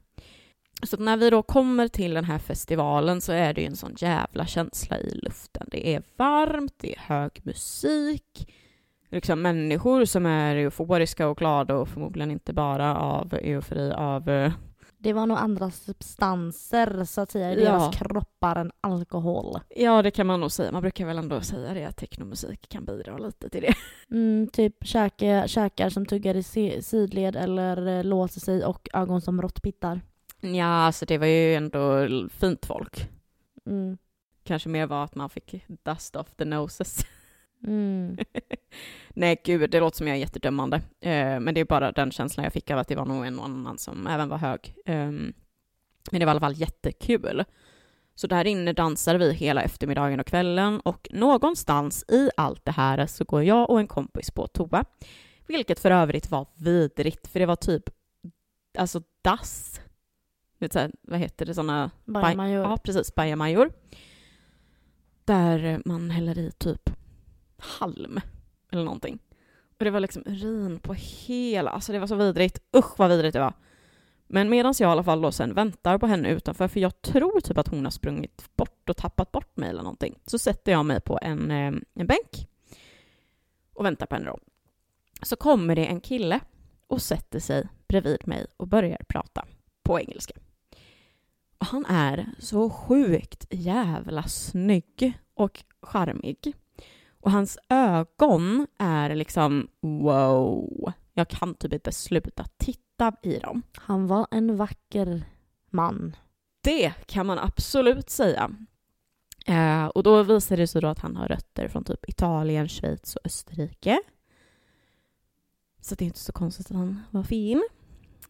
Speaker 1: Så att när vi då kommer till den här festivalen så är det ju en sån jävla känsla i luften. Det är varmt, det är hög musik, liksom människor som är euforiska och glada och förmodligen inte bara av eufori av eh,
Speaker 2: det var nog andra substanser så att säga i
Speaker 1: Ja.
Speaker 2: deras kroppar än alkohol.
Speaker 1: Ja, det kan man nog säga. Man brukar väl ändå säga det att technomusik kan bidra lite till det.
Speaker 2: Mm, typ käke, käkar som tuggar i si- sidled eller eh, låser sig och ögon som råttpittar.
Speaker 1: Ja, alltså det var ju ändå fint folk.
Speaker 2: Mm.
Speaker 1: Kanske mer var att man fick dust off the noses.
Speaker 2: Mm.
Speaker 1: Nej, gud, det låter som jag är jättedömande. Eh, men det är bara den känslan jag fick av att det var nog en och annan som även var hög. Ehm, men det var i alla fall jättekul. Så där inne dansade vi hela eftermiddagen och kvällen och någonstans i allt det här så går jag och en kompis på toa. Vilket för övrigt var vidrigt, för det var typ alltså dass. Vet så här, vad heter det, sådana
Speaker 2: Bajamajor.
Speaker 1: Ja, precis. Bajamajor. Där man häller i typ halm eller någonting. Och det var liksom urin på hela... Alltså det var så vidrigt. Usch vad vidrigt det var. Men medan jag i alla fall då sen väntar på henne utanför, för jag tror typ att hon har sprungit bort och tappat bort mig eller någonting, så sätter jag mig på en, eh, en bänk och väntar på henne då. Så kommer det en kille och sätter sig bredvid mig och börjar prata på engelska. Och han är så sjukt jävla snygg och charmig. Och hans ögon är liksom wow. Jag kan typ inte sluta titta i dem.
Speaker 2: Han var en vacker man.
Speaker 1: Det kan man absolut säga. Eh, och då visar det sig då att han har rötter från typ Italien, Schweiz och Österrike. Så det är inte så konstigt att han var fin.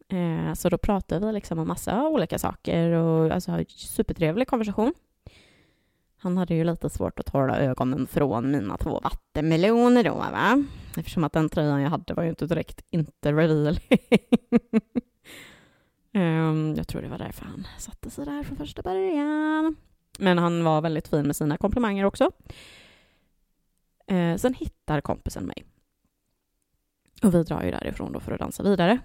Speaker 1: Eh, så då pratade vi liksom om massa olika saker och alltså supertrevlig konversation. Han hade ju lite svårt att hålla ögonen från mina två vattenmeloner då, va? Eftersom att den tröjan jag hade var ju inte direkt inte reveal. um, ehm, jag tror det var därför han satte sig där från första början. Men han var väldigt fin med sina komplimanger också. Uh, sen hittar kompisen mig. Och vi drar ju därifrån då för att dansa vidare.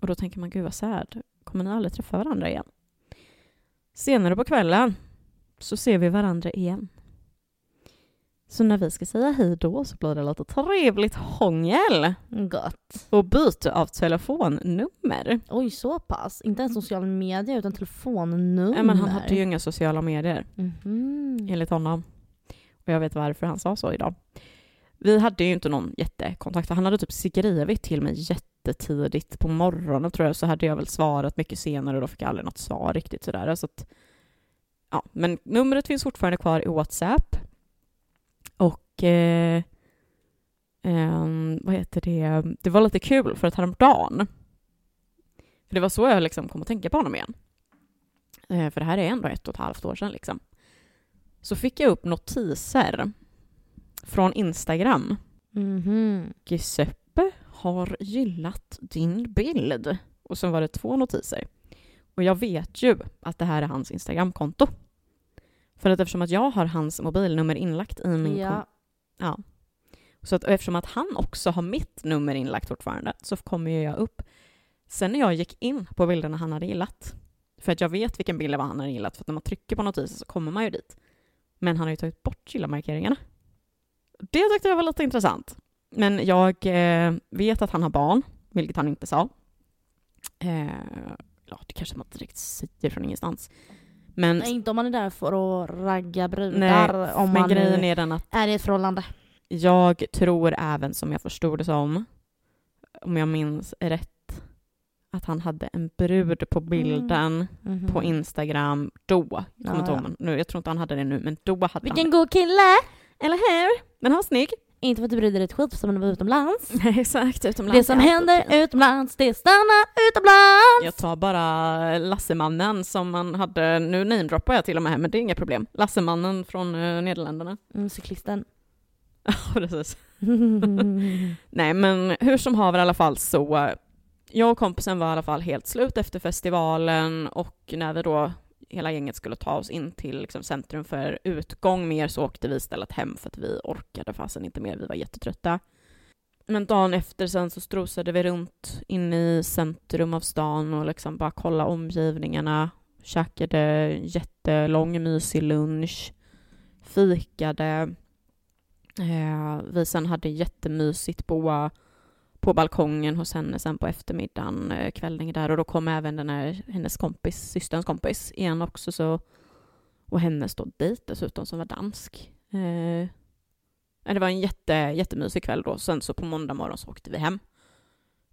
Speaker 1: Och då tänker man, gud vad sad, kommer ni aldrig träffa varandra igen? Senare på kvällen så ser vi varandra igen. Så när vi ska säga hej då så blir det lite trevligt hångel.
Speaker 2: Gott.
Speaker 1: Och byte av telefonnummer.
Speaker 2: Oj, så pass? Inte ens sociala medier utan telefonnummer?
Speaker 1: Nej, men han hade ju inga sociala medier,
Speaker 2: Mhm.
Speaker 1: enligt honom. Och jag vet varför han sa så idag. Vi hade ju inte någon jättekontakt. Han hade typ skrivit till mig jättetidigt på morgonen tror jag, så hade jag väl svarat mycket senare och då fick jag aldrig något svar riktigt sådär. Så att, ja. Men numret finns fortfarande kvar i WhatsApp. Och eh, ehm, vad heter det? Det var lite kul för att häromdagen, för det var så jag liksom kom att tänka på honom igen. Eh, för det här är ändå ett och ett halvt år sedan liksom. Så fick jag upp notiser från Instagram.
Speaker 2: Mhm.
Speaker 1: Giuseppe har gillat din bild. Och sen var det två notiser. Och jag vet ju att det här är hans Instagramkonto. För att eftersom att jag har hans mobilnummer inlagt i min
Speaker 2: Ja.
Speaker 1: Ja. Så att eftersom att han också har mitt nummer inlagt fortfarande så kommer ju jag upp. Sen när jag gick in på bilderna han hade gillat, för att jag vet vilken bild det var han hade gillat, för att när man trycker på notiser så kommer man ju dit. Men han har ju tagit bort gilla-markeringarna. Det tyckte jag var lite intressant. Men jag eh, vet att han har barn, vilket han inte sa. Eh, ja, det kanske man inte direkt säger från ingenstans. Men,
Speaker 2: Nej, inte om man är där för att ragga brudar. om
Speaker 1: men
Speaker 2: man
Speaker 1: grejen är den att
Speaker 2: är i ett förhållande.
Speaker 1: jag tror även, som jag förstod det som, om jag minns rätt, att han hade en brud på bilden
Speaker 2: Mhm.
Speaker 1: på Instagram då.
Speaker 2: Ja, ja.
Speaker 1: nu, jag tror inte han hade det nu, men då hade han
Speaker 2: Vilken god kille!
Speaker 1: det. Eller hur? Men han var snygg.
Speaker 2: Inte för att det bryr dig ett skit som när vi var utomlands.
Speaker 1: Nej, exakt. Utomlands.
Speaker 2: Det som händer utomlands, det stannar utomlands!
Speaker 1: Jag tar bara Lassemannen som man hade, nu namedroppar jag till och med här, men det är inga problem. Lassemannen från eh, Nederländerna.
Speaker 2: Mm, cyklisten.
Speaker 1: Ja, precis. Nej, men hur som haver i alla fall så, eh, jag och kompisen var i alla fall helt slut efter festivalen och när vi då hela gänget skulle ta oss in till liksom, centrum för utgång mer så åkte vi istället hem för att vi orkade fasen inte mer, vi var jättetrötta. Men dagen efter sen så strosade vi runt in i centrum av stan och liksom bara kolla omgivningarna, käkade jättelång mysig lunch, fikade. Eh, vi sen hade jättemysigt på, på balkongen hos henne sen på eftermiddagen, eh, kvällning där och då kom även den här, hennes kompis, systerns kompis igen också så och hennes då dejt dessutom som var dansk. Eh, det var en jätte, jättemysig kväll då. Sen så på måndag morgon så åkte vi hem.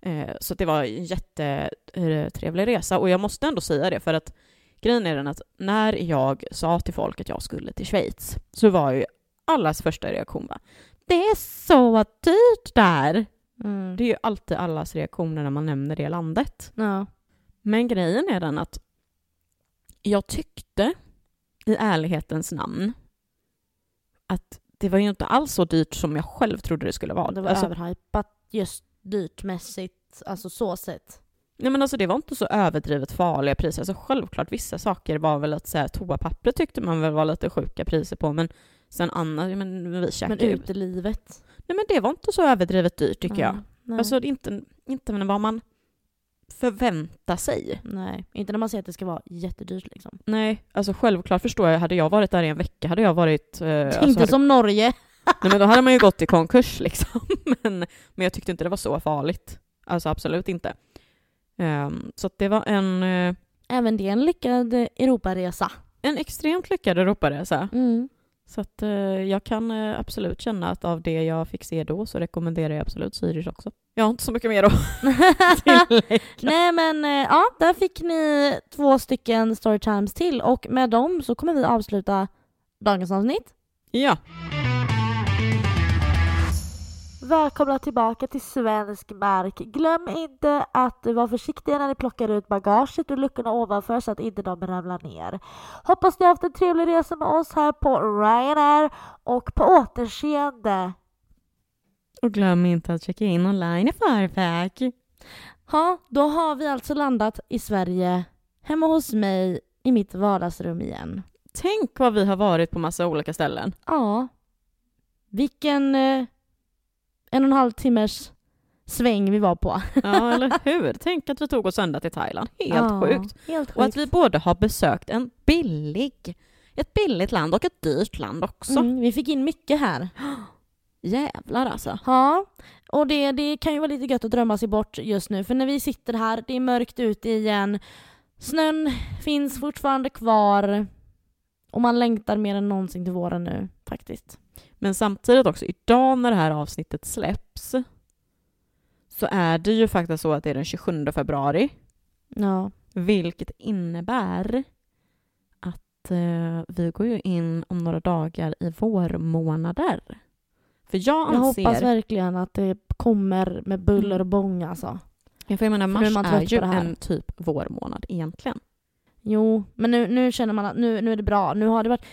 Speaker 1: Eh, så det var en jättetrevlig eh, resa och jag måste ändå säga det för att grejen är den att när jag sa till folk att jag skulle till Schweiz så var ju allas första reaktion va? Det är så dyrt där!
Speaker 2: Mm.
Speaker 1: Det är ju alltid allas reaktioner när man nämner det landet.
Speaker 2: Ja.
Speaker 1: Men grejen är den att jag tyckte i ärlighetens namn att det var ju inte alls så dyrt som jag själv trodde det skulle vara.
Speaker 2: Det var
Speaker 1: alltså,
Speaker 2: överhypat just dyrtmässigt, alltså så sett.
Speaker 1: nej men alltså, det var inte så överdrivet farliga priser. Alltså, självklart vissa saker var väl att säga toapapper tyckte man väl var lite sjuka priser på men sen annars, men vi
Speaker 2: Men
Speaker 1: käkade ju.
Speaker 2: utelivet.
Speaker 1: Nej men det var inte så överdrivet dyrt tycker jag.
Speaker 2: Nej.
Speaker 1: Alltså inte, inte vad man förväntar sig.
Speaker 2: Nej, inte när man säger att det ska vara jättedyrt liksom.
Speaker 1: Nej, alltså självklart förstår jag. Hade jag varit där i en vecka hade jag varit... Eh, alltså,
Speaker 2: inte
Speaker 1: hade,
Speaker 2: som Norge.
Speaker 1: Nej men då hade man ju gått i konkurs liksom. men, men jag tyckte inte det var så farligt. Alltså absolut inte. Ehm, så det var en, eh,
Speaker 2: Även det en lyckad Europaresa.
Speaker 1: en extremt lyckad Europaresa.
Speaker 2: Mm.
Speaker 1: Så att eh, jag kan eh, absolut känna att av det jag fick se då så rekommenderar jag absolut Zürich också. Jag har inte så mycket mer att.
Speaker 2: Nej men eh, ja, där fick ni två stycken storytimes till och med dem så kommer vi avsluta dagens avsnitt.
Speaker 1: Ja.
Speaker 2: Välkomna tillbaka till svensk mark. Glöm inte att vara försiktiga när ni plockar ut bagaget ur luckorna ovanför så att inte de ramlar ner. Hoppas ni har haft en trevlig resa med oss här på Ryanair och på återseende.
Speaker 1: Och glöm inte att checka in online i förväg.
Speaker 2: Ja, då har vi alltså landat i Sverige, hemma hos mig i mitt vardagsrum igen.
Speaker 1: Tänk vad vi har varit på massa olika ställen.
Speaker 2: Ja. Vilken eh, en och en halv timmers sväng vi var på.
Speaker 1: Ja, eller hur? Tänk att vi tog oss ända till Thailand. Helt
Speaker 2: ja,
Speaker 1: sjukt.
Speaker 2: Helt sjukt.
Speaker 1: Och att vi både har besökt en billig, ett billigt land och ett dyrt land också.
Speaker 2: Mm, vi fick in mycket här.
Speaker 1: Jävlar alltså.
Speaker 2: Ja, och det, det kan ju vara lite gött att drömma sig bort just nu för när vi sitter här, det är mörkt ute igen, snön finns fortfarande kvar och man längtar mer än någonsin till våren nu faktiskt.
Speaker 1: Men samtidigt också, idag när det här avsnittet släpps så är det ju faktiskt så att det är den 27 februari.
Speaker 2: Ja.
Speaker 1: Vilket innebär att eh, vi går ju in om några dagar i vårmånader. För jag
Speaker 2: Jag
Speaker 1: anser...
Speaker 2: hoppas verkligen att det kommer med buller och bång alltså.
Speaker 1: Ja, för jag menar, mars
Speaker 2: man
Speaker 1: är ju en typ vårmånad egentligen.
Speaker 2: Jo, men nu, nu känner man att nu, nu är det bra. Nu har det varit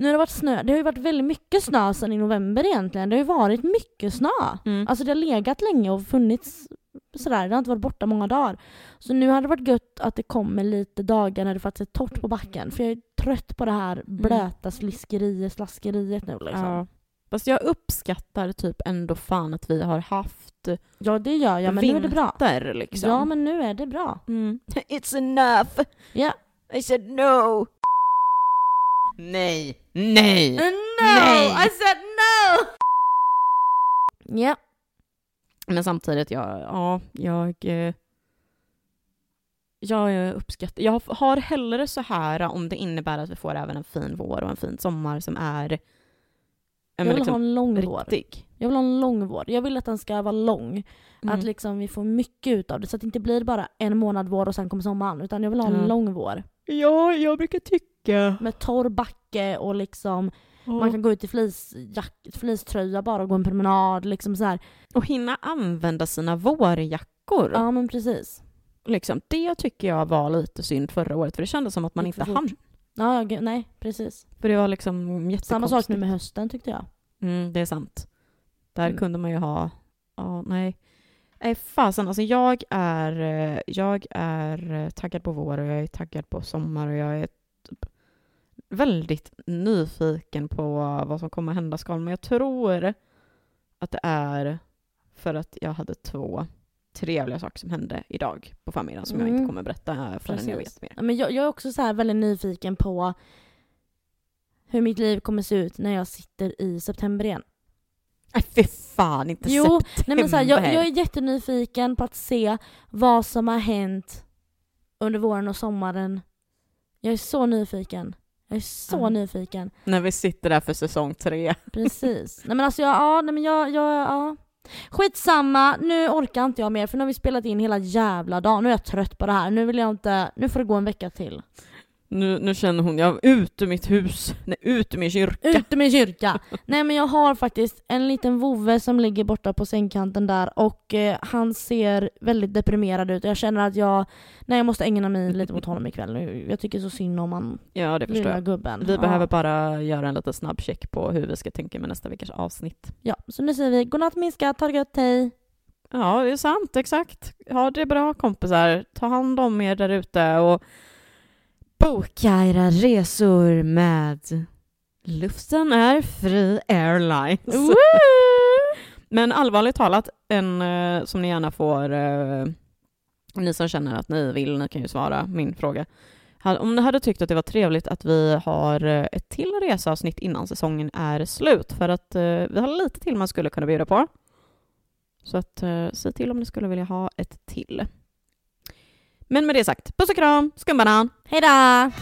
Speaker 2: nu har det varit snö. Det har ju varit väldigt mycket snö sedan i november egentligen. Det har ju varit mycket snö.
Speaker 1: Mm.
Speaker 2: Alltså det har legat länge och funnits sådär. Det har inte varit borta många dagar. Så nu hade det varit gött att det kommer lite dagar när det faktiskt är torrt på backen. För jag är trött på det här blöta sliskeriet, slaskeriet nu liksom. Ja,
Speaker 1: Ja. Fast jag uppskattar typ ändå fan att vi har haft
Speaker 2: det gör jag, men nu är det bra.
Speaker 1: vinter liksom.
Speaker 2: Ja, men nu är det bra.
Speaker 1: Mm. It's enough!
Speaker 2: Ja.
Speaker 1: I said no! Nej! Nej!
Speaker 2: No!
Speaker 1: Nej.
Speaker 2: I said no! Ja.
Speaker 1: Men samtidigt, jag, ja, jag... eh, Jag uppskattar... Jag har hellre så här om det innebär att vi får även en fin vår och en fin sommar som är...
Speaker 2: Jag
Speaker 1: Ja,
Speaker 2: vill
Speaker 1: liksom
Speaker 2: ha en lång vår. Jag vill ha en lång vår. Jag vill att den ska vara lång.
Speaker 1: Mm.
Speaker 2: Att liksom vi får mycket ut av det. Så att det inte blir bara en månad vår och sen kommer sommaren. Utan jag vill ha en
Speaker 1: Ja.
Speaker 2: lång vår.
Speaker 1: Ja, jag brukar tycka...
Speaker 2: Med torr backe och liksom man kan gå ut i fleecetröja bara och gå en promenad. Liksom så här.
Speaker 1: Och hinna använda sina vårjackor.
Speaker 2: Ja men precis.
Speaker 1: Liksom, det tycker jag var lite synd förra året, för det kändes som att man inte hann.
Speaker 2: Ja, nej precis.
Speaker 1: För det var liksom.
Speaker 2: Samma sak nu med hösten tyckte jag.
Speaker 1: Mm, det är sant. Där
Speaker 2: Mm.
Speaker 1: kunde man ju ha... Ja, nej. Nej, fasen. Alltså jag är, eh, jag är eh, taggad på vår och jag är taggad på sommar och jag är väldigt nyfiken på vad som kommer hända skall. Men jag tror att det är för att jag hade två trevliga saker som hände idag på förmiddagen som jag
Speaker 2: Mm.
Speaker 1: inte kommer berätta förrän jag
Speaker 2: Precis.
Speaker 1: vet mer.
Speaker 2: Men jag, jag är också så väldigt nyfiken på hur mitt liv kommer se ut när jag sitter i september igen.
Speaker 1: Nej, fy fan, inte
Speaker 2: Jo,
Speaker 1: september.
Speaker 2: Nej, men så här, jag, jag är jättenyfiken på att se vad som har hänt under våren och sommaren. Jag är så nyfiken. Jag är så
Speaker 1: Ja.
Speaker 2: nyfiken.
Speaker 1: När vi sitter där för säsong tre.
Speaker 2: Precis. nej men alltså jag, ja, nej men jag, jag, ja. Skitsamma, nu orkar inte jag mer för nu har vi spelat in hela jävla dagen. Nu är jag trött på det här. Nu vill jag inte, nu får det gå en vecka till.
Speaker 1: Nu, nu känner hon, jag ut ur mitt hus, nej, ut ur min kyrka.
Speaker 2: Ut ur min kyrka! Nej men jag har faktiskt en liten vovve som ligger borta på sängkanten där och eh, han ser väldigt deprimerad ut och jag känner att jag, nej jag måste ägna mig lite mot honom ikväll. Nu- Jag tycker så synd om han
Speaker 1: Ja, det förstår
Speaker 2: lilla
Speaker 1: jag.
Speaker 2: gubben.
Speaker 1: Vi
Speaker 2: ja.
Speaker 1: behöver bara göra en liten snabb check på hur vi ska tänka med nästa veckas avsnitt.
Speaker 2: Ja, så nu säger vi godnatt min skatt, ha det gött, hej!
Speaker 1: Ja, det är sant, exakt. Ha det bra kompisar. Ta hand om er där ute och boka era resor med Luften är fri airlines.
Speaker 2: Woo!
Speaker 1: Men allvarligt talat, en eh, som ni gärna får, eh, ni som känner att ni vill, ni kan ju svara min fråga. Om ni hade tyckt att det var trevligt att vi har eh, ett till reseavsnitt innan säsongen är slut, för att vi har lite till man skulle kunna bjuda på. Så att säg till om ni skulle vilja ha ett till. Men med det sagt, puss och kram, skumbanan!
Speaker 2: Hejdå!